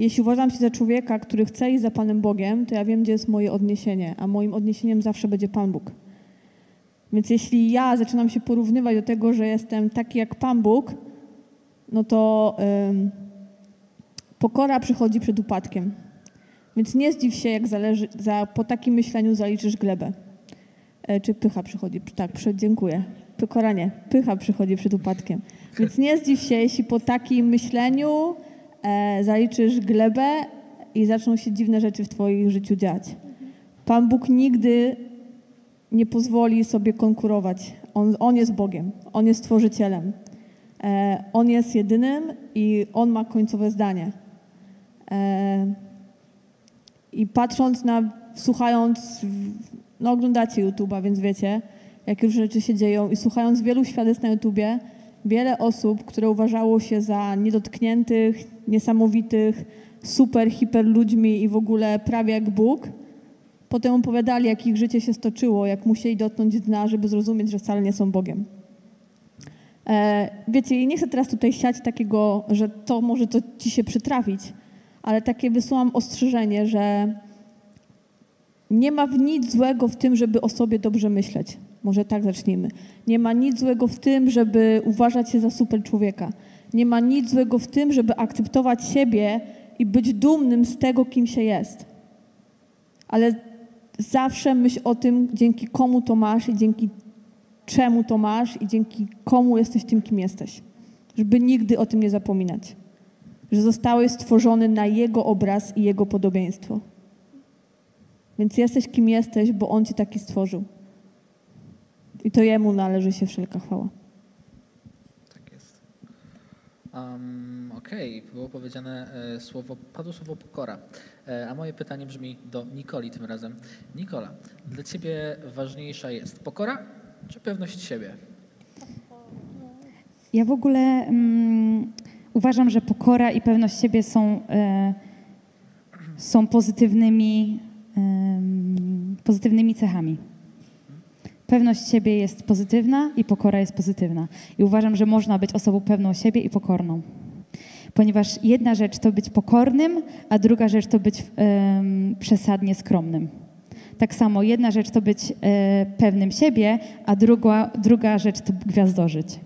Jeśli uważam się za człowieka, który chce iść za Panem Bogiem, to ja wiem, gdzie jest moje odniesienie, a moim odniesieniem zawsze będzie Pan Bóg. Więc jeśli ja zaczynam się porównywać do tego, że jestem taki jak Pan Bóg, no to ym, pokora przychodzi przed upadkiem. Więc nie zdziw się, jak zależy, za, po takim myśleniu zaliczysz glebę. E, czy pycha przychodzi? Tak, przed, dziękuję. Pokora nie. Pycha przychodzi przed upadkiem. Więc nie zdziw się, jeśli po takim myśleniu zaliczysz glebę i zaczną się dziwne rzeczy w Twoim życiu dziać. Pan Bóg nigdy nie pozwoli sobie konkurować. On, on jest Bogiem, On jest Stworzycielem. E, on jest jedynym i On ma końcowe zdanie. E, I patrząc na, słuchając, no oglądacie YouTube'a, więc wiecie, jakie różne rzeczy się dzieją i słuchając wielu świadectw na YouTubie, wiele osób, które uważało się za niedotkniętych, niesamowitych, super, hiper ludźmi i w ogóle prawie jak Bóg, potem opowiadali, jak ich życie się stoczyło, jak musieli dotknąć dna, żeby zrozumieć, że wcale nie są Bogiem. E, wiecie, nie chcę teraz tutaj siać takiego, że to może to ci się przytrafić, ale takie wysyłam ostrzeżenie, że nie ma w nic złego w tym, żeby o sobie dobrze myśleć. Może tak zacznijmy. Nie ma nic złego w tym, żeby uważać się za super człowieka. Nie ma nic złego w tym, żeby akceptować siebie i być dumnym z tego, kim się jest. Ale zawsze myśl o tym, dzięki komu to masz i dzięki czemu to masz i dzięki komu jesteś tym, kim jesteś. Żeby nigdy o tym nie zapominać. Że zostałeś stworzony na Jego obraz i Jego podobieństwo. Więc jesteś kim jesteś, bo On cię taki stworzył. I to Jemu należy się wszelka chwała. Tak jest. Um, Okej, było powiedziane e, słowo, padło słowo pokora. E, a moje pytanie brzmi do Nikoli tym razem. Nikola, dla ciebie ważniejsza jest pokora czy pewność siebie? Ja w ogóle mm, uważam, że pokora i pewność siebie są, e, są pozytywnymi, pozytywnymi cechami. Pewność siebie jest pozytywna i pokora jest pozytywna. I uważam, że można być osobą pewną siebie i pokorną. Ponieważ jedna rzecz to być pokornym, a druga rzecz to być em, przesadnie skromnym. Tak samo jedna rzecz to być e, pewnym siebie, a druga, druga rzecz to gwiazdożyć.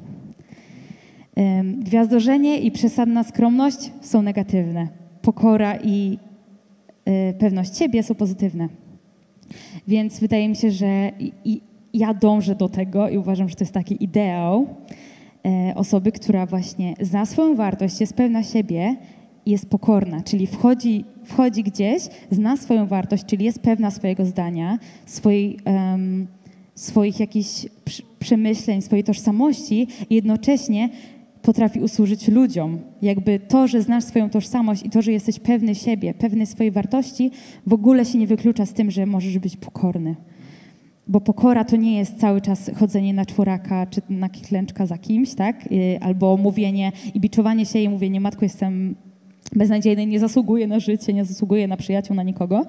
Em, Gwiazdorzenie i przesadna skromność są negatywne. Pokora i e, pewność siebie są pozytywne. Więc wydaje mi się, że i, i ja dążę do tego i uważam, że to jest taki ideał e, osoby, która właśnie zna swoją wartość, jest pewna siebie i jest pokorna, czyli wchodzi, wchodzi gdzieś, zna swoją wartość, czyli jest pewna swojego zdania, swojej, em, swoich jakichś przemyśleń, swojej tożsamości i jednocześnie potrafi usłużyć ludziom. Jakby to, że znasz swoją tożsamość i to, że jesteś pewny siebie, pewny swojej wartości, w ogóle się nie wyklucza z tym, że możesz być pokorny. Bo pokora to nie jest cały czas chodzenie na czworaka czy na klęczka za kimś, tak? Y, Albo mówienie i biczowanie się i mówienie, matko, jestem beznadziejny, nie zasługuję na życie, nie zasługuję na przyjaciół, na nikogo.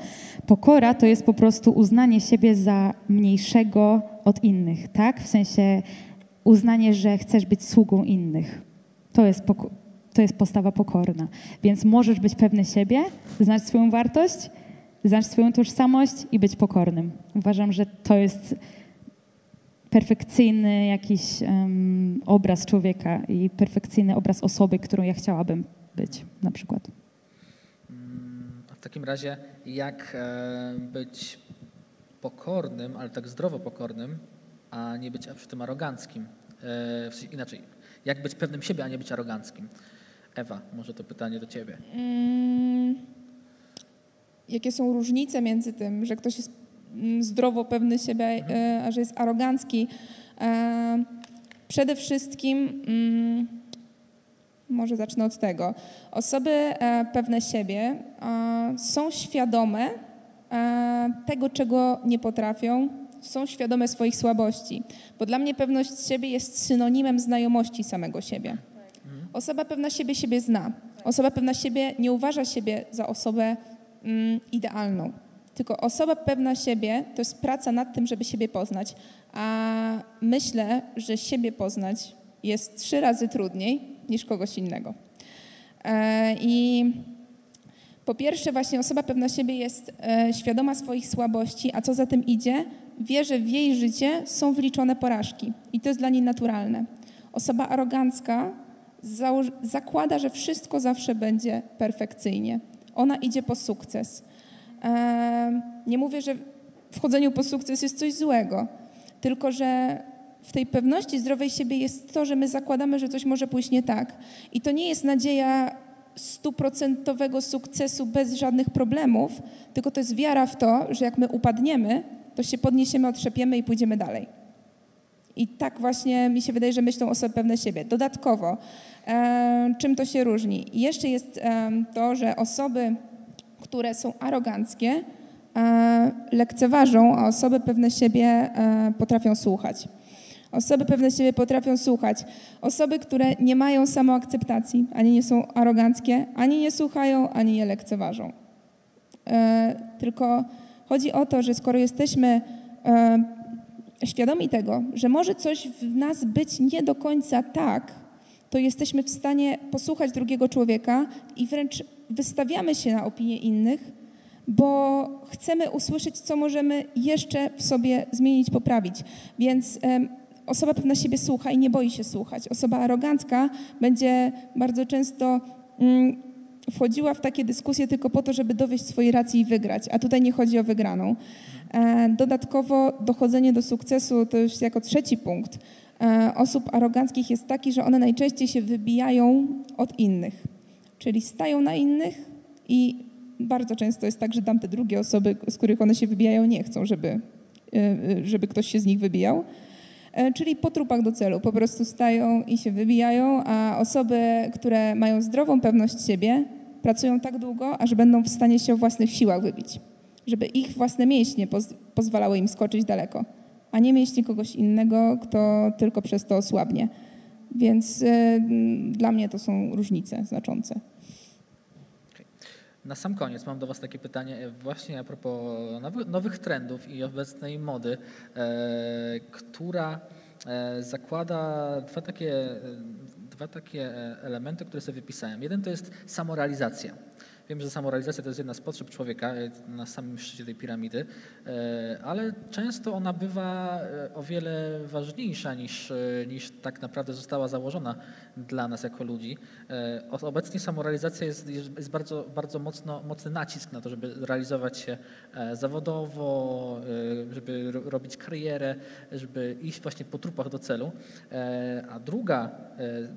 Pokora to jest po prostu uznanie siebie za mniejszego od innych, tak? W sensie uznanie, że chcesz być sługą innych. To jest, to jest postawa pokorna. Więc możesz być pewny siebie, znać swoją wartość, znać swoją tożsamość i być pokornym. Uważam, że to jest perfekcyjny jakiś em, obraz człowieka i perfekcyjny obraz osoby, którą ja chciałabym być na przykład. Mm, A w takim razie, jak e, być pokornym, ale tak zdrowo pokornym, a nie być przy tym aroganckim? E, w sensie inaczej, jak być pewnym siebie, a nie być aroganckim? Ewa, może to pytanie do ciebie. Mm, jakie są różnice między tym, że ktoś jest mm, zdrowo pewny siebie, e, a że jest arogancki? E, Przede wszystkim, mm, może zacznę od tego. Osoby e, pewne siebie są świadome tego, czego nie potrafią, są świadome swoich słabości. Bo dla mnie pewność siebie jest synonimem znajomości samego siebie. Osoba pewna siebie siebie zna. Osoba pewna siebie nie uważa siebie za osobę idealną. Tylko osoba pewna siebie to jest praca nad tym, żeby siebie poznać. A myślę, że siebie poznać jest trzy razy trudniej niż kogoś innego. E, I po pierwsze, właśnie osoba pewna siebie jest e, świadoma swoich słabości, a co za tym idzie, wie, że w jej życie są wliczone porażki i to jest dla niej naturalne. Osoba arogancka zakłada, że wszystko zawsze będzie perfekcyjnie. Ona idzie po sukces. Nie mówię, że w chodzeniu po sukces jest coś złego, tylko że w tej pewności zdrowej siebie jest to, że my zakładamy, że coś może pójść nie tak. I to nie jest nadzieja stuprocentowego sukcesu bez żadnych problemów, tylko to jest wiara w to, że jak my upadniemy, to się podniesiemy, otrzepiemy i pójdziemy dalej. I tak właśnie mi się wydaje, że myślą osoby pewne siebie. Dodatkowo, czym to się różni? Jeszcze jest to, że osoby, które są aroganckie, e, lekceważą, a osoby pewne siebie e, potrafią słuchać. Osoby pewne siebie potrafią słuchać. Osoby, które nie mają samoakceptacji, ani nie są aroganckie, ani nie słuchają, ani nie lekceważą. E, tylko chodzi o to, że skoro jesteśmy świadomi tego, że może coś w nas być nie do końca tak, to jesteśmy w stanie posłuchać drugiego człowieka i wręcz wystawiamy się na opinie innych, bo chcemy usłyszeć, co możemy jeszcze w sobie zmienić, poprawić. Więc em, osoba pewna siebie słucha i nie boi się słuchać. Osoba arogancka będzie bardzo często mm, wchodziła w takie dyskusje tylko po to, żeby dowieść swojej racji i wygrać, a tutaj nie chodzi o wygraną. E, Dodatkowo dochodzenie do sukcesu to już jako trzeci punkt e, osób aroganckich jest taki, że one najczęściej się wybijają od innych, czyli stają na innych i bardzo często jest tak, że tamte drugie osoby, z których one się wybijają, nie chcą, żeby, e, żeby ktoś się z nich wybijał. Czyli po trupach do celu, po prostu stają i się wybijają, a osoby, które mają zdrową pewność siebie, pracują tak długo, aż będą w stanie się o własnych siłach wybić, żeby ich własne mięśnie poz pozwalały im skoczyć daleko, a nie mięśnie kogoś innego, kto tylko przez to osłabnie. Więc y, dla mnie to są różnice znaczące. Na sam koniec mam do Was takie pytanie e, właśnie a propos nowych, trendów i obecnej mody, e, która e, zakłada dwa takie, dwa takie e, elementy, które sobie wypisałem. Jeden to jest samorealizacja, Wiem, że samorealizacja to jest jedna z potrzeb człowieka e, na samym szczycie tej piramidy, e, ale często ona bywa e, o wiele ważniejsza niż, niż tak naprawdę została założona dla nas jako ludzi. Obecnie samorealizacja jest, jest bardzo, bardzo mocno, mocny nacisk na to, żeby realizować się zawodowo, żeby robić karierę, żeby iść właśnie po trupach do celu. A druga,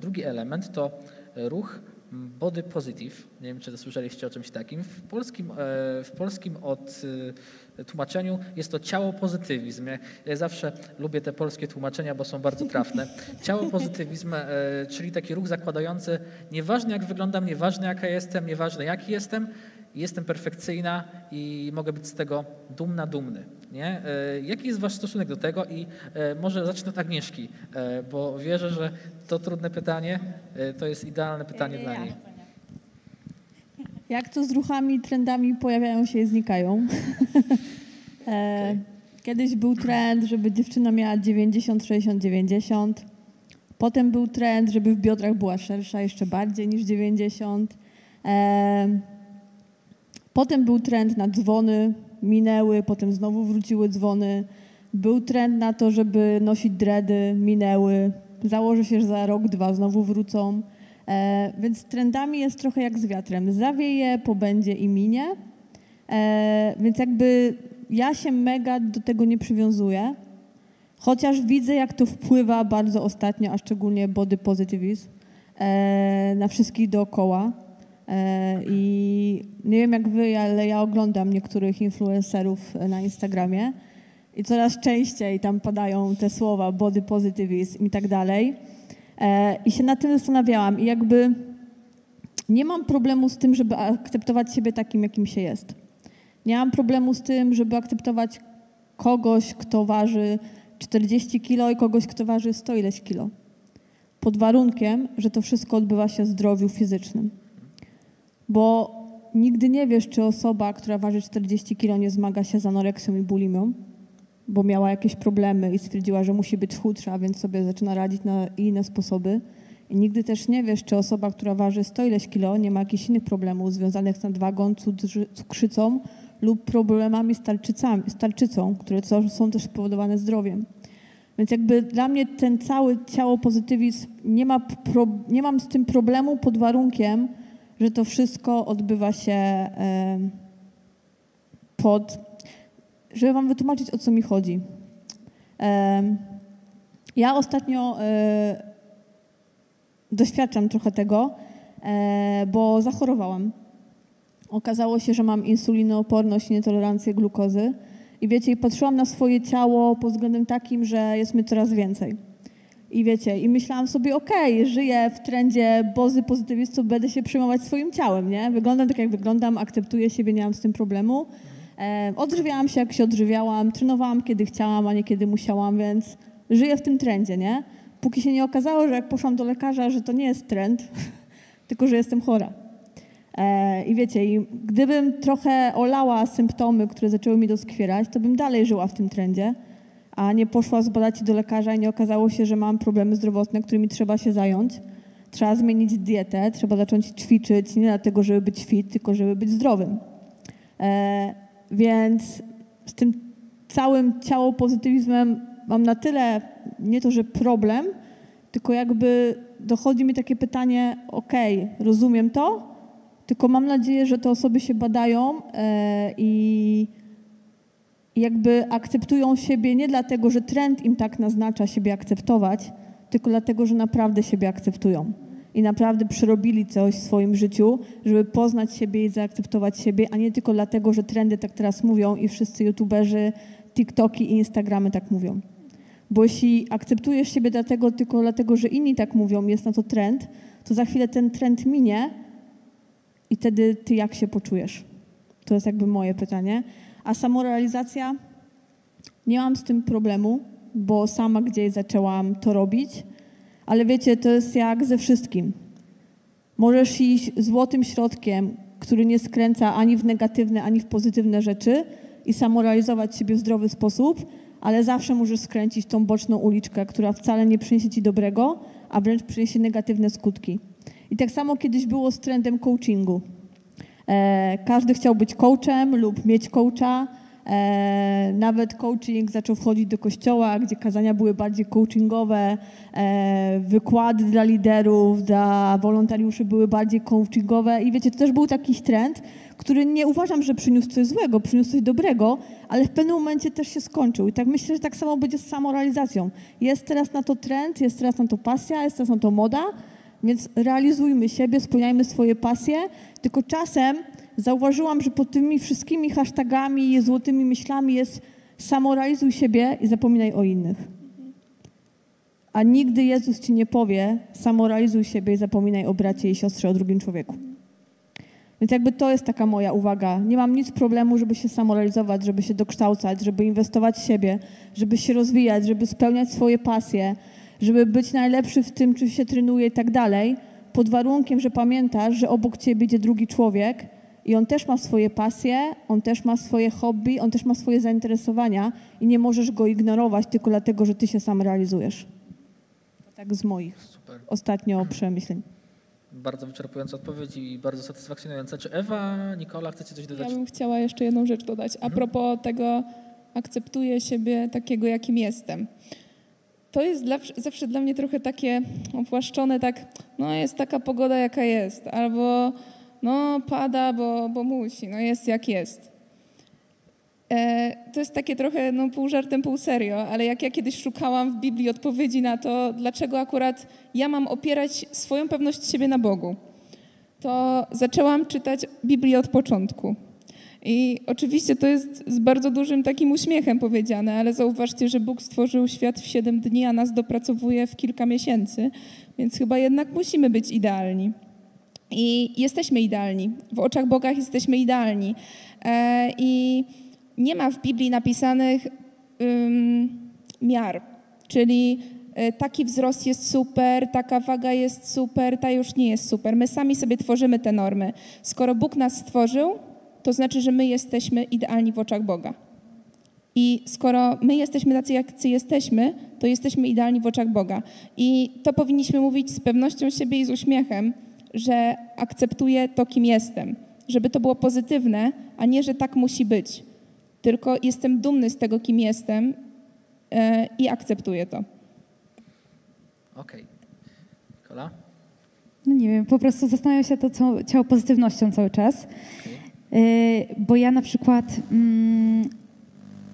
drugi element to ruch Body Positive. Nie wiem, czy słyszeliście o czymś takim. W polskim, e, w polskim od e, tłumaczeniu jest to ciało pozytywizm. Ja zawsze lubię te polskie tłumaczenia, bo są bardzo trafne. Ciało pozytywizm, e, czyli taki ruch zakładający nieważne jak wyglądam, nieważne jaka jestem, nieważne jaki jestem, jestem perfekcyjna i mogę być z tego dumna, dumny. Nie? Jaki jest wasz stosunek do tego? I może zacznę od Agnieszki, bo wierzę, że to trudne pytanie to jest idealne pytanie dla niej. Jak to z ruchami, trendami pojawiają się i znikają. e, kiedyś był trend, żeby dziewczyna miała 90, 60, 90. Potem był trend, żeby w biodrach była szersza jeszcze bardziej niż 90. Potem był trend na dzwony, minęły, potem znowu wróciły dzwony. Był trend na to, żeby nosić dredy, minęły. Założy się, że za rok, dwa znowu wrócą. E, więc trendami jest trochę jak z wiatrem. Zawieje, pobędzie i minie. E, więc jakby ja się mega do tego nie przywiązuję, chociaż widzę, jak to wpływa bardzo ostatnio, a szczególnie body positivizm e, na wszystkich dookoła. E, I nie wiem jak wy, ale ja oglądam niektórych influencerów na Instagramie i coraz częściej tam padają te słowa body positivizm i tak dalej. E, I się nad tym zastanawiałam i jakby nie mam problemu z tym, żeby akceptować siebie takim, jakim się jest. Nie mam problemu z tym, żeby akceptować kogoś, kto waży 40 kilo i kogoś, kto waży 100 ileś kilo. Pod warunkiem, że to wszystko odbywa się w zdrowiu fizycznym. Bo nigdy nie wiesz, czy osoba, która waży 40 kilo nie zmaga się z anoreksją i bulimią, bo miała jakieś problemy i stwierdziła, że musi być chudsza, więc sobie zaczyna radzić na inne sposoby. I nigdy też nie wiesz, czy osoba, która waży 100 ileś kilo, nie ma jakichś innych problemów związanych z nadwagą, cukrzycą lub problemami z, z tarczycą, które są też spowodowane zdrowiem. Więc jakby dla mnie ten cały ciało pozytywizm, nie, ma pro, nie mam z tym problemu pod warunkiem, że to wszystko odbywa się pod żeby Wam wytłumaczyć, o co mi chodzi. Ja ostatnio e, doświadczam trochę tego, e, bo zachorowałam. Okazało się, że mam insulinooporność i nietolerancję glukozy. I wiecie, patrzyłam na swoje ciało pod względem takim, że jest mi coraz więcej. I wiecie, i myślałam sobie, okej, okay, żyję w trendzie bozy pozytywistów, będę się przejmować swoim ciałem, nie? Wyglądam tak, jak wyglądam, akceptuję siebie, nie mam z tym problemu. E, odżywiałam się, jak się odżywiałam, trenowałam, kiedy chciałam, a nie kiedy musiałam, więc żyję w tym trendzie, nie? Póki się nie okazało, że jak poszłam do lekarza, że to nie jest trend, tylko że jestem chora. E, I wiecie, i gdybym trochę olała symptomy, które zaczęły mi doskwierać, to bym dalej żyła w tym trendzie, a nie poszła zbadać do lekarza i nie okazało się, że mam problemy zdrowotne, którymi trzeba się zająć. Trzeba zmienić dietę, trzeba zacząć ćwiczyć nie dlatego, żeby być fit, tylko żeby być zdrowym. E, więc z tym całym ciało pozytywizmem mam na tyle nie to, że problem, tylko jakby dochodzi mi takie pytanie, okay, rozumiem to, tylko mam nadzieję, że te osoby się badają e, i jakby akceptują siebie nie dlatego, że trend im tak naznacza siebie akceptować, tylko dlatego, że naprawdę siebie akceptują i naprawdę przerobili coś w swoim życiu, żeby poznać siebie i zaakceptować siebie, a nie tylko dlatego, że trendy tak teraz mówią i wszyscy youtuberzy, TikToki i Instagramy tak mówią. Bo jeśli akceptujesz siebie dlatego, tylko dlatego, że inni tak mówią, jest na to trend, to za chwilę ten trend minie i wtedy ty jak się poczujesz? To jest jakby moje pytanie. A samorealizacja, nie mam z tym problemu, bo sama gdzieś zaczęłam to robić ale wiecie, to jest jak ze wszystkim. Możesz iść złotym środkiem, który nie skręca ani w negatywne, ani w pozytywne rzeczy i samorealizować siebie w zdrowy sposób, ale zawsze możesz skręcić tą boczną uliczkę, która wcale nie przyniesie ci dobrego, a wręcz przyniesie negatywne skutki. I tak samo kiedyś było z trendem coachingu. E, każdy chciał być coachem lub mieć coacha. E, nawet coaching zaczął wchodzić do kościoła, gdzie kazania były bardziej coachingowe, e, wykłady dla liderów, dla wolontariuszy były bardziej coachingowe i wiecie, to też był taki trend, który nie uważam, że przyniósł coś złego, przyniósł coś dobrego, ale w pewnym momencie też się skończył. I tak myślę, że tak samo będzie z samorealizacją. Jest teraz na to trend, jest teraz na to pasja, jest teraz na to moda, więc realizujmy siebie, spełniajmy swoje pasje, tylko czasem zauważyłam, że pod tymi wszystkimi hashtagami i złotymi myślami jest samorealizuj siebie i zapominaj o innych. A nigdy Jezus ci nie powie samorealizuj siebie i zapominaj o bracie i siostrze, o drugim człowieku. Więc jakby to jest taka moja uwaga. Nie mam nic problemu, żeby się samorealizować, żeby się dokształcać, żeby inwestować w siebie, żeby się rozwijać, żeby spełniać swoje pasje, żeby być najlepszy w tym, czy się trenuje i tak dalej, pod warunkiem, że pamiętasz, że obok ciebie idzie drugi człowiek i on też ma swoje pasje, on też ma swoje hobby, on też ma swoje zainteresowania i nie możesz go ignorować tylko dlatego, że ty się sam realizujesz. Tak z moich Super. ostatnio przemyśleń. Bardzo wyczerpująca odpowiedź i bardzo satysfakcjonująca. Czy Ewa, Nikola, chcecie coś dodać? Ja bym chciała jeszcze jedną rzecz dodać. A propos tego, akceptuję siebie takiego, jakim jestem. To jest dla, zawsze dla mnie trochę takie opłaszczone, tak, no jest taka pogoda, jaka jest, albo no pada, bo, bo musi, no jest jak jest. E, to jest takie trochę no, pół żartem, pół serio, ale jak ja kiedyś szukałam w Biblii odpowiedzi na to, dlaczego akurat ja mam opierać swoją pewność siebie na Bogu, to zaczęłam czytać Biblię od początku. I oczywiście to jest z bardzo dużym takim uśmiechem powiedziane, ale zauważcie, że Bóg stworzył świat w siedem dni, a nas dopracowuje w kilka miesięcy, więc chyba jednak musimy być idealni. I jesteśmy idealni. W oczach Boga jesteśmy idealni. E, I nie ma w Biblii napisanych um, miar, czyli e, taki wzrost jest super, taka waga jest super, ta już nie jest super. My sami sobie tworzymy te normy. Skoro Bóg nas stworzył, to znaczy, że my jesteśmy idealni w oczach Boga. I skoro my jesteśmy tacy, jacy jesteśmy, to jesteśmy idealni w oczach Boga. I to powinniśmy mówić z pewnością siebie i z uśmiechem, że akceptuję to, kim jestem. Żeby to było pozytywne, a nie, że tak musi być. Tylko jestem dumny z tego, kim jestem yy, i akceptuję to. Okej. Okay. Nikola? No nie wiem, po prostu zastanawiam się to co, ciało pozytywnością cały czas. Okay. Yy, bo ja na przykład mm,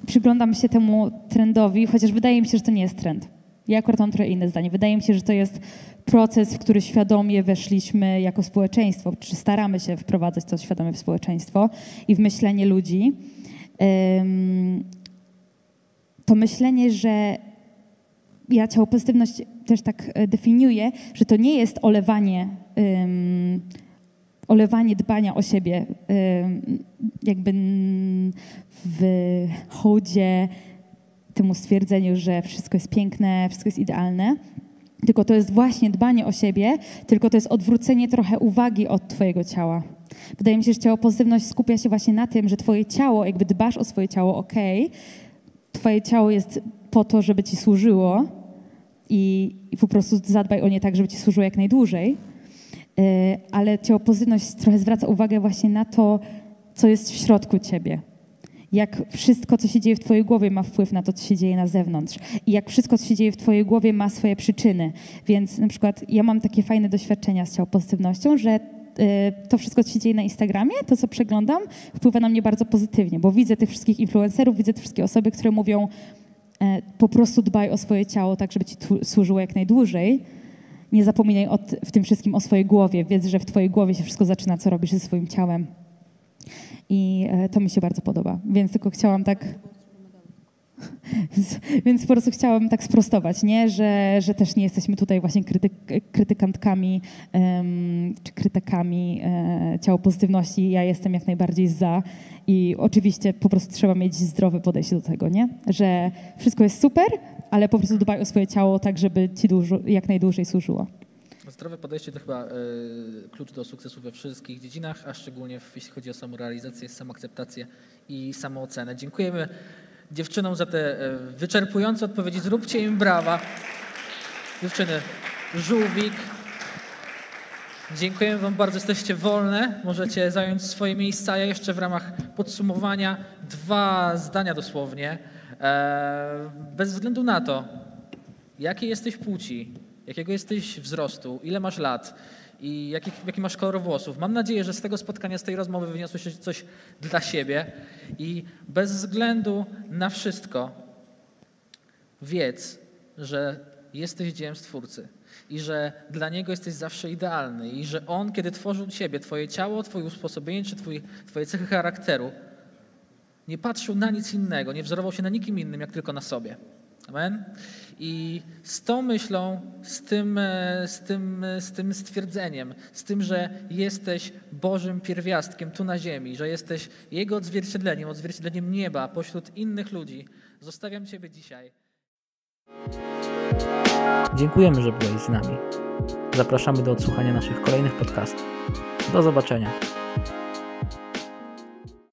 przyglądam się temu trendowi, chociaż wydaje mi się, że to nie jest trend. Ja akurat mam trochę inne zdanie. Wydaje mi się, że to jest proces, w który świadomie weszliśmy jako społeczeństwo, czy staramy się wprowadzać to świadomie w społeczeństwo i w myślenie ludzi. To myślenie, że ja ciało pozytywność też tak e, definiuję, że to nie jest olewanie, olewanie dbania o siebie, jakby w hołdzie temu stwierdzeniu, że wszystko jest piękne, wszystko jest idealne, tylko to jest właśnie dbanie o siebie, tylko to jest odwrócenie trochę uwagi od Twojego ciała. Wydaje mi się, że ciało pozytywność skupia się właśnie na tym, że Twoje ciało, jakby dbasz o swoje ciało, ok, Twoje ciało jest po to, żeby Ci służyło i, i po prostu zadbaj o nie tak, żeby Ci służyło jak najdłużej. Yy, ale ciało pozytywność trochę zwraca uwagę właśnie na to, co jest w środku Ciebie jak wszystko, co się dzieje w Twojej głowie, ma wpływ na to, co się dzieje na zewnątrz. I jak wszystko, co się dzieje w Twojej głowie, ma swoje przyczyny. Więc na przykład ja mam takie fajne doświadczenia z ciało pozytywnością, że y, to wszystko, co się dzieje na Instagramie, to co przeglądam, wpływa na mnie bardzo pozytywnie, bo widzę tych wszystkich influencerów, widzę te wszystkie osoby, które mówią e, po prostu dbaj o swoje ciało, tak żeby ci służyło jak najdłużej. Nie zapominaj o, w tym wszystkim o swojej głowie. Wiedz, że w twojej głowie się wszystko zaczyna, co robisz ze swoim ciałem. I e, to mi się bardzo podoba. Więc tylko chciałam tak. Więc po prostu chciałam tak sprostować, nie? Że, że też nie jesteśmy tutaj właśnie krytyk, krytykantkami um, czy krytykami e, ciało pozytywności. Ja jestem jak najbardziej za i oczywiście po prostu trzeba mieć zdrowe podejście do tego, nie? Że wszystko jest super, ale po prostu dbaj o swoje ciało tak, żeby ci dużo, jak najdłużej służyło. Zdrowe podejście to chyba y, klucz do sukcesu we wszystkich dziedzinach, a szczególnie w, jeśli chodzi o samorealizację, samoakceptację i samoocenę. Dziękujemy dziewczynom za te y, wyczerpujące odpowiedzi. Zróbcie im brawa. Dziewczyny, żółwik, Dziękujemy Wam bardzo, jesteście wolne. Możecie zająć swoje miejsca. Ja jeszcze w ramach podsumowania dwa zdania dosłownie. E, bez względu na to, jakiej jesteś płci, jakiego jesteś wzrostu, ile masz lat i jaki, jaki masz kolor włosów. Mam nadzieję, że z tego spotkania, z tej rozmowy wyniosłeś coś dla siebie i bez względu na wszystko wiedz, że jesteś dziełem Stwórcy i że dla Niego jesteś zawsze idealny i że On, kiedy tworzył Ciebie, Twoje ciało, Twoje usposobienie czy twój, Twoje cechy charakteru, nie patrzył na nic innego, nie wzorował się na nikim innym, jak tylko na sobie. Amen? I z tą myślą, z tym, e, z, tym, e, z tym stwierdzeniem, z tym, że jesteś Bożym pierwiastkiem tu na ziemi, że jesteś Jego odzwierciedleniem, odzwierciedleniem nieba pośród innych ludzi, zostawiam Ciebie dzisiaj. Dziękujemy, że byłeś z nami. Zapraszamy do odsłuchania naszych kolejnych podcastów. Do zobaczenia.